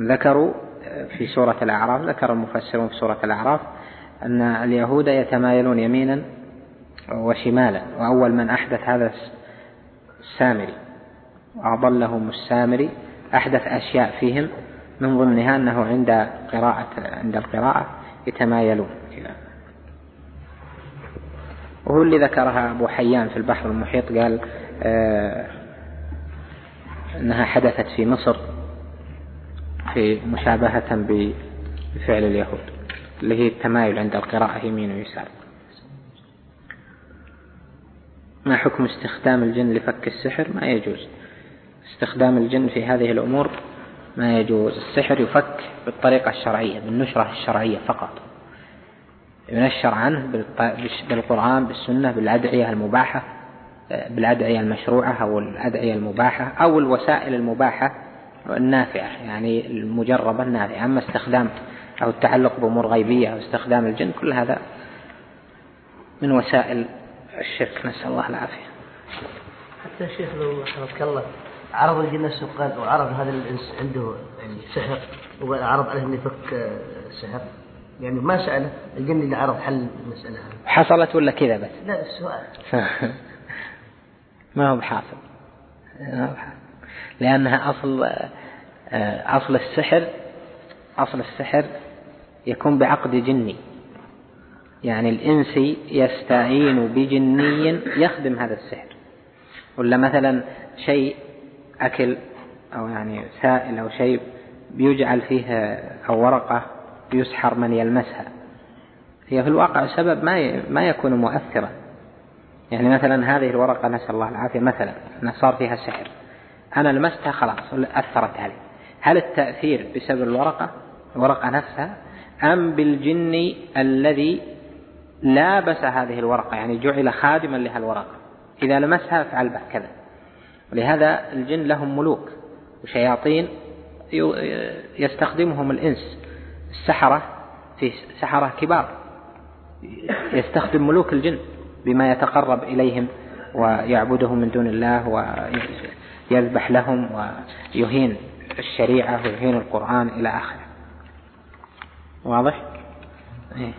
ذكروا في سورة الأعراف ذكر المفسرون في سورة الأعراف أن اليهود يتمايلون يمينا وشمالا. وأول من أحدث هذا السامري وأضلهم السامري أحدث أشياء فيهم من ضمنها أنه عند قراءة عند القراءة يتمايلون وهو اللي ذكرها أبو حيان في البحر المحيط قال آه أنها حدثت في مصر في مشابهة بفعل اليهود اللي هي التمايل عند القراءة يمين ويسار. ما حكم استخدام الجن لفك السحر؟ ما يجوز. استخدام الجن في هذه الأمور ما يجوز. السحر يفك بالطريقة الشرعية بالنشرة الشرعية فقط. ينشر عنه بالقرآن بالسنة بالأدعية المباحة بالأدعية المشروعة أو الأدعية المباحة أو الوسائل المباحة النافعة يعني المجربة النافعة. أما استخدام أو التعلق بأمور غيبية أو استخدام الجن كل هذا من وسائل الشرك نسأل الله العافية. حتى الشيخ لو حفظك الله عرض الجن نفسه قال وعرض هذا الإنس عنده يعني سحر وعرض عليه انه يفك سحر. يعني ما سأله الجن اللي عرض حل المسألة حصلت ولا كذا بس؟ لا السؤال. ما هو بحاصل. لأنها أصل أصل السحر أصل السحر يكون بعقد جني. يعني الإنسي يستعين بجني يخدم هذا السحر. ولا مثلا شيء أكل أو يعني سائل أو شيء بيجعل فيه أو ورقة يسحر من يلمسها. هي في الواقع سبب ما ما يكون مؤثرا. يعني مثلا هذه الورقة نسأل الله العافية مثلا صار فيها سحر. أنا لمستها خلاص أثرت علي. هل التأثير بسبب الورقة الورقة نفسها أم بالجن الذي لابس هذه الورقة يعني جعل خادما لها الورقة إذا لمسها فعل كذا. ولهذا الجن لهم ملوك وشياطين يستخدمهم الإنس. السحرة في سحرة كبار. يستخدم ملوك الجن بما يتقرب إليهم ويعبدهم من دون الله ويذبح لهم ويهين الشريعة ويهين القرآن إلى آخره. واضح؟ إيه.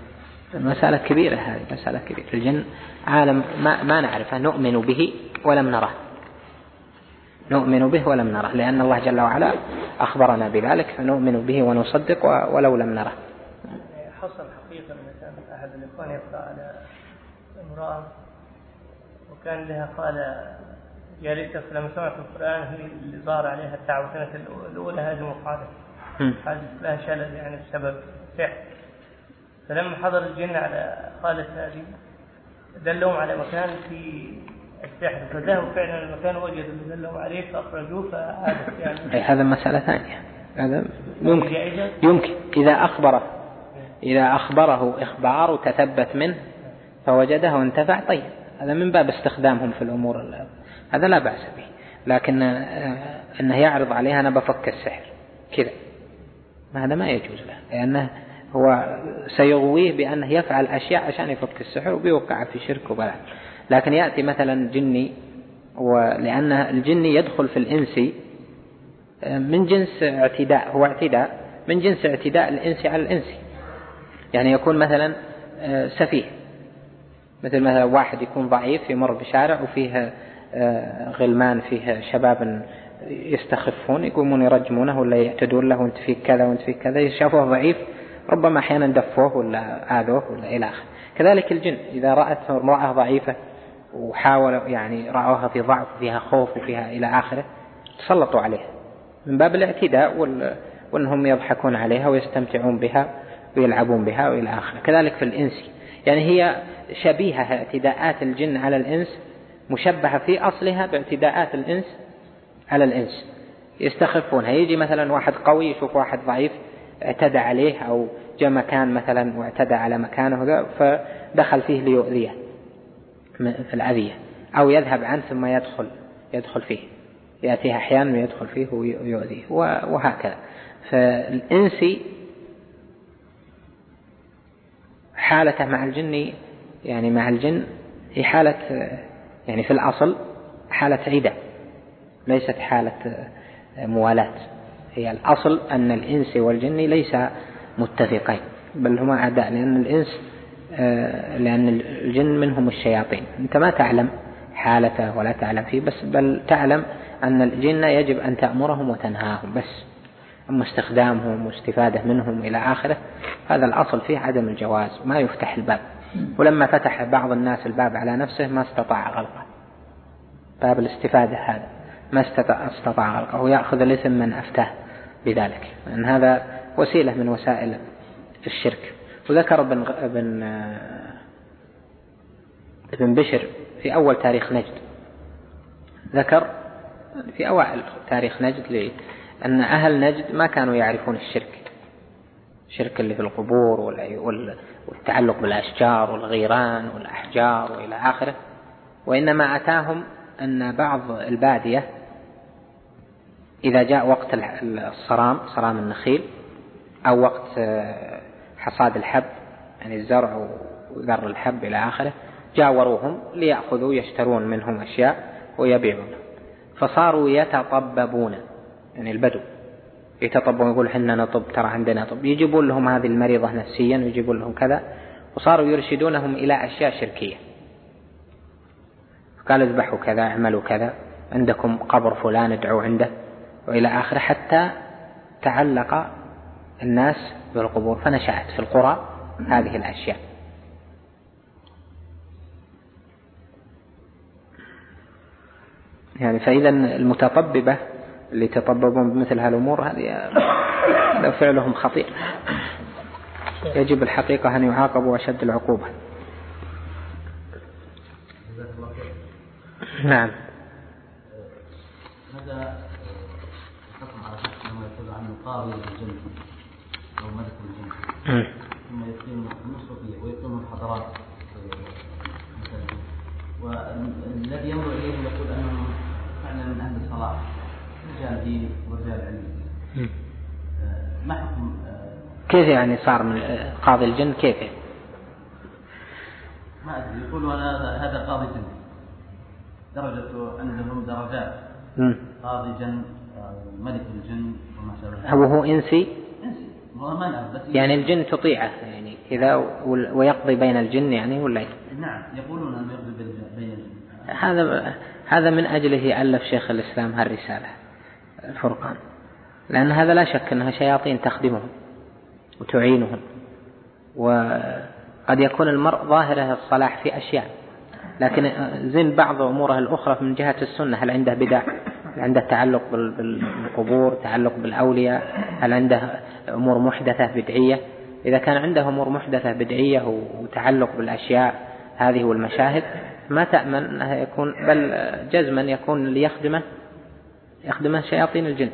مسألة كبيرة هذه مسألة كبيرة. الجن عالم ما, ما نعرفه نؤمن به ولم نره. نؤمن به ولم نره لأن الله جل وعلا أخبرنا بذلك فنؤمن به ونصدق ولو لم نره. حصل حقيقة مثلا أحد الإخوان يقرأ على امرأة وكان لها قال يا ليت لما سمعت القرآن هي اللي ظهر عليها التعوذات الأولى هذه مقالة حدث لها شلل يعني بسبب سحر فلما حضر الجن على خالة هذه دلهم على مكان في السحر فذهبوا فعلا المكان وجدوا اللي دلهم عليه فأخرجوه فعادت يعني. هذا مسألة ثانية. هذا يمكن يمكن. إذا أخبره إذا أخبره إخبار وتثبت منه فوجده وانتفع طيب. هذا من باب استخدامهم في الأمور هذا لا بأس به. لكن آه، أنه يعرض عليها أنا بفك السحر. كذا. هذا ما يجوز له لأنه هو سيغويه بأنه يفعل أشياء عشان يفك السحر وبيوقع في شرك وبلاء. لكن يأتي مثلا جني ولأن الجني يدخل في الإنسي من جنس اعتداء هو اعتداء من جنس اعتداء الإنسي على الإنسي يعني يكون مثلا آه، سفيه. مثل مثلا واحد يكون ضعيف يمر بشارع وفيه آه، غلمان فيه شباب يستخفون يقومون يرجمونه ولا يعتدون له وانت فيك كذا وانت فيك كذا. شافوه ضعيف ربما أحيانا دفوه ولا آذوه ولا إلى آخره. كذلك الجن إذا رأت امرأة ضعيفة وحاولوا يعني رأوها في ضعف وفيها خوف وفيها إلى آخره تسلطوا عليها. من باب الاعتداء وإنهم يضحكون عليها ويستمتعون بها ويلعبون بها وإلى آخره. كذلك في الإنس. يعني هي شبيهة اعتداءات الجن على الإنس مشبهة في أصلها باعتداءات الإنس على الإنس. يستخفونها. يجي مثلا واحد قوي يشوف واحد ضعيف اعتدى عليه أو جاء مكان مثلا واعتدى على مكانه فدخل فيه ليؤذيه في الأذية أو يذهب عنه ثم يدخل يدخل فيه يأتيه أحيانا ويدخل فيه ويؤذيه وهكذا. فالإنسي حالته مع الجن يعني مع الجن هي حالة يعني في الأصل حالة عدة ليست حالة موالاة هي الأصل أن الإنس والجن ليس متفقين بل هما أعداء لأن الإنس آه، لأن الجن منهم الشياطين. أنت ما تعلم حالته ولا تعلم فيه بس بل تعلم أن الجن يجب أن تأمرهم وتنهاهم بس. أما استخدامهم واستفادة منهم إلى آخره هذا الأصل فيه عدم الجواز ما يفتح الباب. ولما فتح بعض الناس الباب على نفسه ما استطاع غلقه. باب الاستفادة هذا ما استطاع غلقه ويأخذ الإثم من أفتاه. بذلك لأن هذا وسيلة من وسائل الشرك. وذكر ابن ابن ابن بشر في أول تاريخ نجد. ذكر في أوائل تاريخ نجد أن أهل نجد ما كانوا يعرفون الشرك. الشرك اللي في القبور والتعلق بالأشجار والغيران والأحجار وإلى آخره. وإنما أتاهم أن بعض البادية إذا جاء وقت الصرام صرام النخيل أو وقت آه، حصاد الحب يعني الزرع وذر الحب إلى آخره جاوروهم ليأخذوا يشترون منهم أشياء ويبيعون. فصاروا يتطببون يعني البدو يتطببون يقول حنا نطب ترى عندنا طب. يجيبون لهم هذه المريضة نفسيا ويجيبون لهم كذا وصاروا يرشدونهم إلى أشياء شركية. قال اذبحوا كذا اعملوا كذا عندكم قبر فلان ادعوا عنده. وإلى آخره حتى تعلق الناس بالقبور فنشأت في القرى هذه الأشياء. يعني فإذا المتطببة اللي يتطببون بمثل هالأمور هذه لو فعلهم خطير. يجب الحقيقة أن يعاقبوا أشد العقوبة. نعم. هذا حكم على شخص لما يقول عنه قاضي الجنة أو ملك الجنة. ثم يقيم النصف ويقيم الحضارات والذي ينظر إليه يقول أنه فعلا من أهل الصلاح رجال دين ورجال علم. ما حكم كيف يعني صار من قاضي الجن كيف؟ يعني؟ ما أدري. يقول هذا هذا قاضي جن درجة عندهم درجات. قاضي جن ملك الجن وما شابه هو هو إنسي. يعني الجن تطيعه يعني كذا ويقضي بين الجن يعني ولا نعم يقولون أنه يقضي بين الجن هذا هذا من أجله ألف شيخ الإسلام هالرسالة الفرقان. لأن هذا لا شك أنها شياطين تخدمهم وتعينهم وقد يكون المرء ظاهره الصلاح في أشياء لكن زين بعض أموره الأخرى من جهة السنة هل عنده بدع؟ عنده تعلق بالقبور تعلق بالأولياء؟ هل عنده أمور محدثة بدعية؟ إذا كان عنده أمور محدثة بدعية وتعلق بالأشياء هذه والمشاهد ما تأمن أنه يكون بل جزما يكون ليخدمه يخدمه شياطين الجن.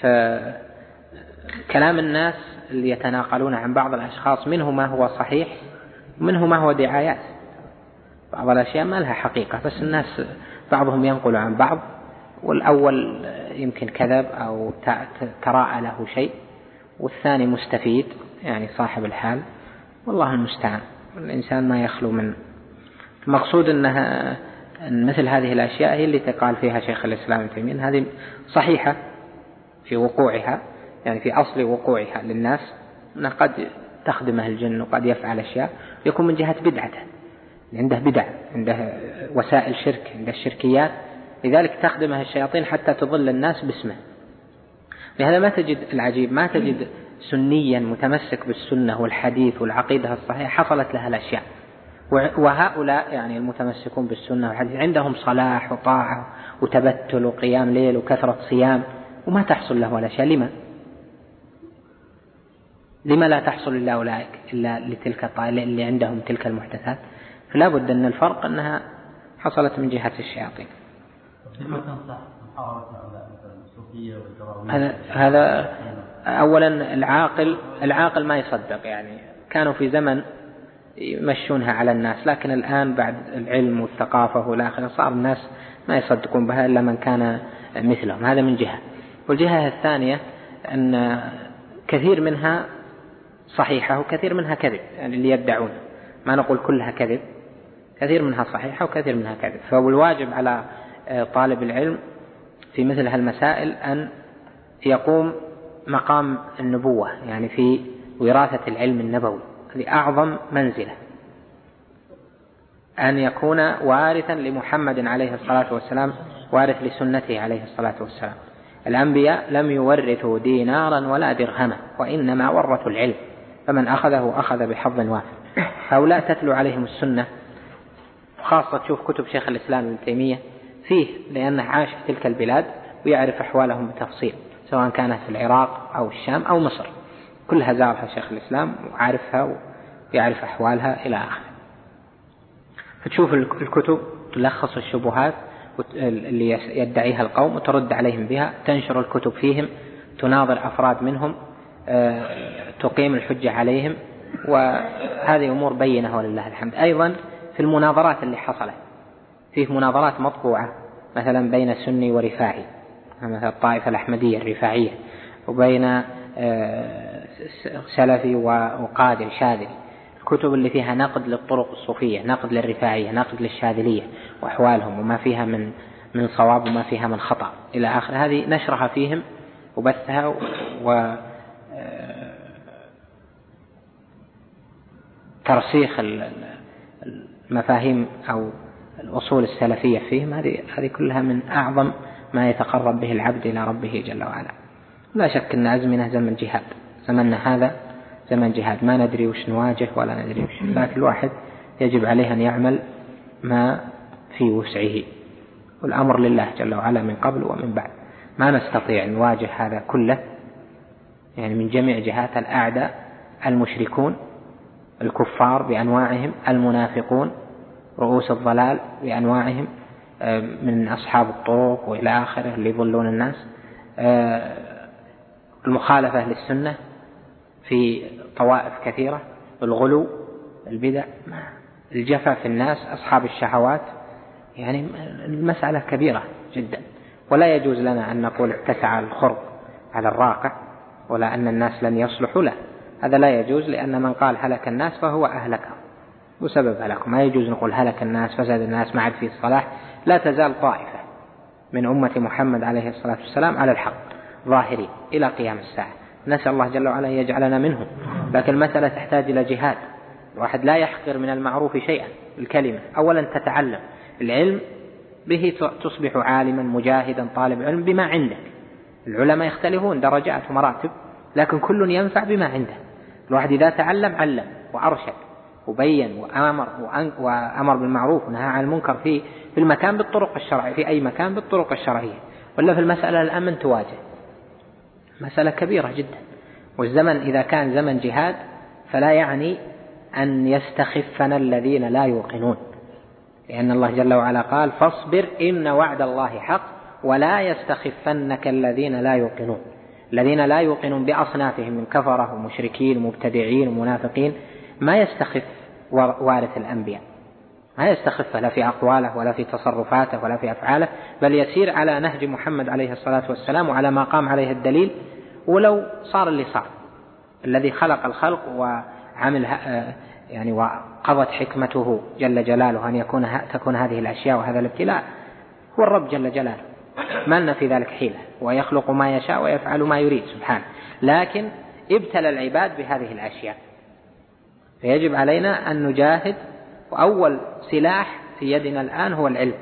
فكلام الناس اللي يتناقلون عن بعض الأشخاص منه ما هو صحيح ومنه ما هو دعايات. بعض الأشياء ما لها حقيقة بس الناس بعضهم ينقل عن بعض. والأول يمكن كذب أو تراءى له شيء والثاني مستفيد يعني صاحب الحال. والله المستعان. الإنسان ما يخلو من المقصود أنها أن مثل هذه الأشياء هي اللي تقال فيها شيخ الإسلام ابن تيمية. هذه صحيحة في وقوعها يعني في أصل وقوعها للناس أنه قد تخدمه الجن وقد يفعل أشياء يكون من جهة بدعته. عنده بدع عنده وسائل شرك عنده الشركيات لذلك تخدمه الشياطين حتى تضل الناس باسمه. لهذا ما تجد العجيب ما تجد سنيا متمسك بالسنة والحديث والعقيدة الصحيحة حصلت لها الأشياء. وهؤلاء يعني المتمسكون بالسنة والحديث عندهم صلاح وطاعة وتبتل وقيام ليل وكثرة صيام وما تحصل له الأشياء. لما؟ لما لا تحصل إلا أولئك إلا لتلك الطائلة اللي عندهم تلك المحدثات؟ فلا بد أن الفرق أنها حصلت من جهة الشياطين. هذا هذا أولا العاقل العاقل ما يصدق يعني. كانوا في زمن يمشونها على الناس لكن الآن بعد العلم والثقافة والآخرة صار الناس ما يصدقون بها إلا من كان مثلهم. هذا من جهة. والجهة الثانية أن كثير منها صحيحة وكثير منها كذب يعني اللي يدعون. ما نقول كلها كذب كثير منها صحيحة وكثير منها كذب. فهو الواجب على طالب العلم في مثل هالمسائل أن يقوم مقام النبوة يعني في وراثة العلم النبوي. هذه أعظم منزلة. أن يكون وارثا لمحمد عليه الصلاة والسلام وارث لسنته عليه الصلاة والسلام. الأنبياء لم يورثوا دينارا ولا درهما وإنما ورثوا العلم. فمن أخذه أخذ بحظ وافر. هؤلاء تتلو عليهم السنة خاصة تشوف كتب شيخ الإسلام ابن تيمية. فيه لأنه عاش في تلك البلاد ويعرف أحوالهم بتفصيل سواء كانت في العراق أو الشام أو مصر. كلها زارها شيخ الإسلام وعارفها ويعرف أحوالها إلى آخره. فتشوف الكتب تلخص الشبهات اللي يدعيها القوم وترد عليهم بها تنشر الكتب فيهم تناظر أفراد منهم تقيم الحجة عليهم وهذه أمور بينة ولله الحمد. أيضا في المناظرات اللي حصلت فيه مناظرات مطبوعة. مثلا بين سني ورفاعي. مثلا الطائفة الأحمدية الرفاعية. وبين آه، سلفي وقادر شاذلي. الكتب اللي فيها نقد للطرق الصوفية نقد للرفاعية نقد للشاذلية وأحوالهم وما فيها من من صواب وما فيها من خطأ. إلى آخر هذه نشرها فيهم وبثها و آه، ترسيخ المفاهيم أو الأصول السلفية فيهم هذه هذه كلها من أعظم ما يتقرب به العبد إلى ربه جل وعلا. لا شك أن أزمنة زمن جهاد زمننا هذا زمن جهاد. ما ندري وش نواجه ولا ندري وش لكن الواحد يجب عليه أن يعمل ما في وسعه. والأمر لله جل وعلا من قبل ومن بعد. ما نستطيع نواجه هذا كله يعني من جميع جهات الأعداء المشركون الكفار بأنواعهم المنافقون رؤوس الضلال بأنواعهم آه، من أصحاب الطرق وإلى آخره اللي يضلون الناس. آه، المخالفة للسنة في طوائف كثيرة الغلو البدع الجفا في الناس أصحاب الشهوات. يعني المسألة كبيرة جدا. ولا يجوز لنا أن نقول اتسع الخرق على الراقع ولا أن الناس لن يصلحوا له. هذا لا يجوز لأن من قال هلك الناس فهو أهلكهم. وسبب هلاكهم ما يجوز نقول هلك الناس فسد الناس ما عاد في الصلاح لا تزال طائفة من أمة محمد عليه الصلاة والسلام على الحق ظاهرين إلى قيام الساعة. نسأل الله جل وعلا أن يجعلنا منهم. لكن المسألة تحتاج إلى جهاد. الواحد لا يحقر من المعروف شيئا الكلمة. أولا تتعلم. العلم به تصبح عالما مجاهدا طالب علم بما عندك. العلماء يختلفون درجات ومراتب. لكن كل ينفع بما عنده. الواحد إذا تعلم علم وأرشد. وبين وأمر وأمر بالمعروف ونهى عن المنكر في في المكان بالطرق الشرعية في أي مكان بالطرق الشرعية. ولا في المسألة الأمن تواجه؟ مسألة كبيرة جدا. والزمن إذا كان زمن جهاد فلا يعني أن يستخفنا الذين لا يوقنون. لأن الله جل وعلا قال فاصبر إن وعد الله حق ولا يستخفنك الذين لا يوقنون. الذين لا يوقنون بأصنافهم من كفرة ومشركين ومبتدعين ومنافقين ما يستخف وارث الأنبياء. ما يستخف لا في أقواله ولا في تصرفاته ولا في أفعاله بل يسير على نهج محمد عليه الصلاة والسلام وعلى ما قام عليه الدليل ولو صار اللي صار. الذي خلق الخلق وعمل يعني وقضت حكمته جل جلاله أن يكون تكون هذه الأشياء وهذا الابتلاء هو الرب جل جلاله. ما لنا في ذلك حيلة. ويخلق ما يشاء ويفعل ما يريد سبحانه. لكن ابتلى العباد بهذه الأشياء. فيجب علينا أن نجاهد وأول سلاح في يدنا الآن هو العلم.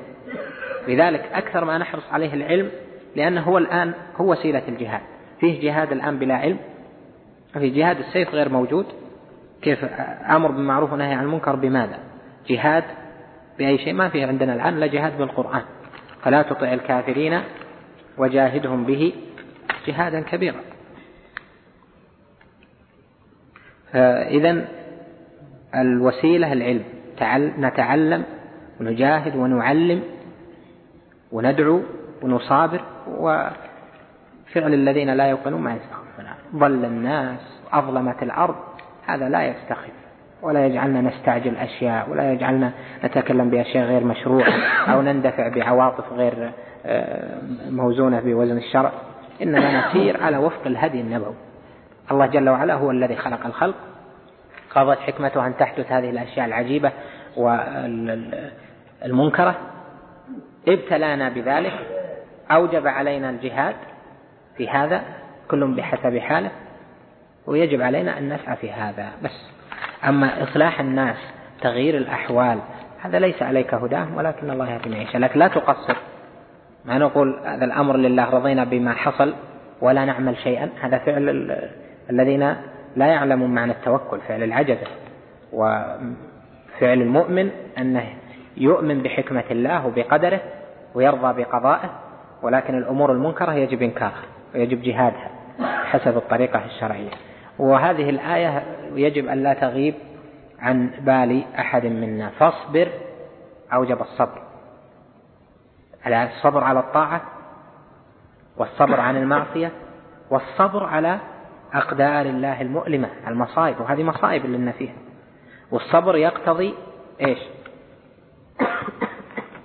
لذلك أكثر ما نحرص عليه العلم لأنه هو الآن هو وسيلة الجهاد. فيه جهاد الآن بلا علم في جهاد السيف غير موجود. كيف؟ أمر بالمعروف ونهي عن المنكر بماذا؟ جهاد بأي شيء ما في عندنا الآن لا جهاد بالقرآن. فلا تطع الكافرين وجاهدهم به جهادا كبيرا. فإذا الوسيلة العلم. نتعلم ونجاهد ونعلم وندعو ونصابر وفعل الذين لا يوقنون ما يستخفون. ضل الناس أظلمت الأرض. هذا لا يستخف ولا يجعلنا نستعجل أشياء ولا يجعلنا نتكلم بأشياء غير مشروعة أو نندفع بعواطف غير آه، موزونة بوزن الشرع. إننا نسير على وفق الهدي النبوي. الله جل وعلا هو الذي خلق الخلق. قضت حكمته أن تحدث هذه الأشياء العجيبة والمنكرة. ابتلانا بذلك. أوجب علينا الجهاد في هذا كل بحسب حاله ويجب علينا أن نسعى في هذا. بس أما إصلاح الناس تغيير الأحوال هذا ليس عليك هداهم ولكن الله يهدي من يشاء لكن لا تقصر. ما نقول هذا الأمر لله رضينا بما حصل ولا نعمل شيئا. هذا فعل الذين لا يعلمون معنى التوكل فعل العجزة. وفعل المؤمن أنه يؤمن بحكمة الله وبقدره ويرضى بقضائه ولكن الأمور المنكرة يجب إنكارها ويجب جهادها حسب الطريقة الشرعية. وهذه الآية يجب أن لا تغيب عن بال أحد منا. فاصبر أوجب الصبر. الصبر على الطاعة والصبر عن المعصية والصبر على أقدار الله المؤلمة المصائب وهذه مصائب لنا فيها. والصبر يقتضي إيش؟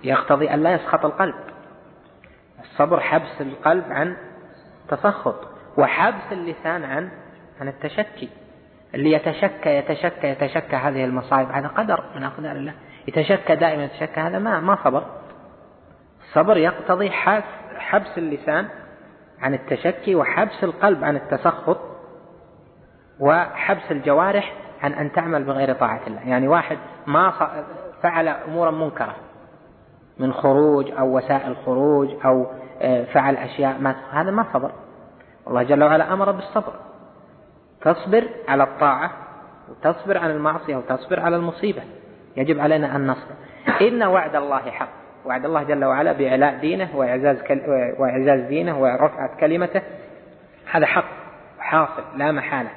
يقتضي أن لا يسخط القلب. الصبر حبس القلب عن تسخط وحبس اللسان عن عن التشكي. اللي يتشكى يتشكى يتشكى هذه المصائب. هذا قدر من أقدار الله. يتشكى دائما يتشكى. هذا ما ما صبر. الصبر يقتضي حبس اللسان عن التشكي وحبس القلب عن التسخط. وحبس الجوارح عن أن تعمل بغير طاعة الله. يعني واحد ما فعل أمورا منكرة من خروج أو وسائل خروج أو آه، فعل أشياء ما هذا ما صبر. الله جل وعلا أمر بالصبر. تصبر على الطاعة وتصبر عن المعصية وتصبر على المصيبة. يجب علينا أن نصبر. إن وعد الله حق. وعد الله جل وعلا بإعلاء دينه وإعزاز, كل... وإعزاز دينه ورفعة كلمته. هذا حق حاصل لا محالة.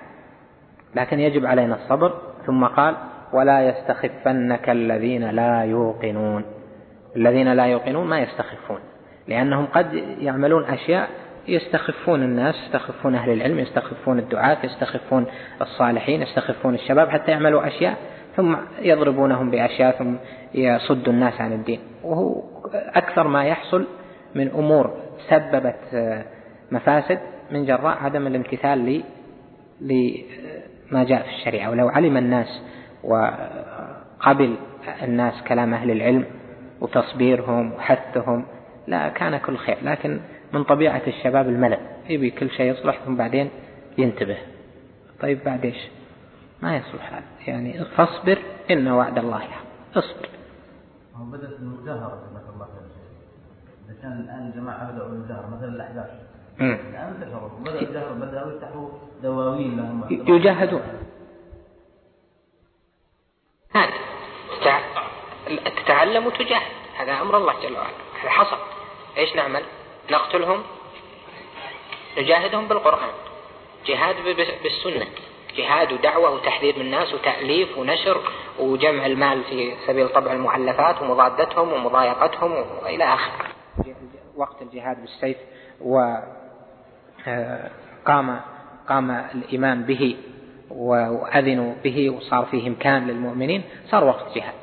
لكن يجب علينا الصبر. ثم قال ولا يستخفنك الذين لا يوقنون. الذين لا يوقنون ما يستخفون لأنهم قد يعملون أشياء يستخفون الناس يستخفون أهل العلم يستخفون الدعاة يستخفون الصالحين يستخفون الشباب حتى يعملوا أشياء ثم يضربونهم بأشياء ثم يصدوا الناس عن الدين. وهو أكثر ما يحصل من أمور سببت مفاسد من جراء عدم الامتثال لما جاء في الشريعة. ولو علم الناس وقبل الناس كلام أهل العلم وتصبيرهم وحثهم لا كان كل خير. لكن من طبيعة الشباب الملل يبي كل شيء يصلح ثم بعدين ينتبه. طيب بعد إيش؟ ما يصلح هذا. يعني فاصبر إن وعد الله حق. اصبر. بدأت المجاهرة الله إذا كان الآن الجماعة بدأوا المجاهرة مثلا انتشروا بدأوا يفتحوا دواوين لهم يجاهدون تتعلم وتجاهد. هذا أمر الله جل وعلا. هذا حصل. إيش نعمل؟ نقتلهم. نجاهدهم بالقرآن. جهاد بالسنة. جهاد ودعوة وتحذير من الناس وتأليف ونشر وجمع المال في سبيل طبع المؤلفات ومضادتهم ومضايقتهم وإلى آخره. وقت الجهاد بالسيف وقام آه، قام الإيمان به وأذنوا به وصار فيه إمكان للمؤمنين صار وقت جهاد.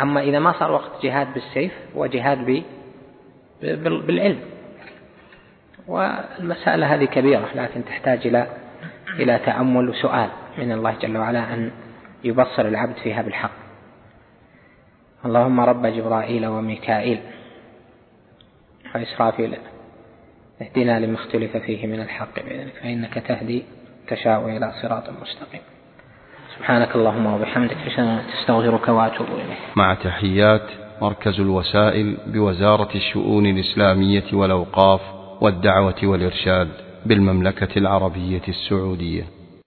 أما إذا ما صار وقت جهاد بالسيف وجهاد بالعلم. والمسألة هذه كبيرة لكن تحتاج إلى إلى تأمل وسؤال من الله جل وعلا أن يبصر العبد فيها بالحق. اللهم رب جبرائيل وميكائيل وإسرافيل. اهدنا لما اختلف فيه من الحق بإذنك فإنك تهدي تشاء إلى صراط مستقيم. سبحانك اللهم وبحمدك تستغفرك وأتوب إليك. مع تحيات مركز الوسائل بوزارة الشؤون الإسلامية والأوقاف والدعوة والإرشاد بالمملكة العربية السعودية.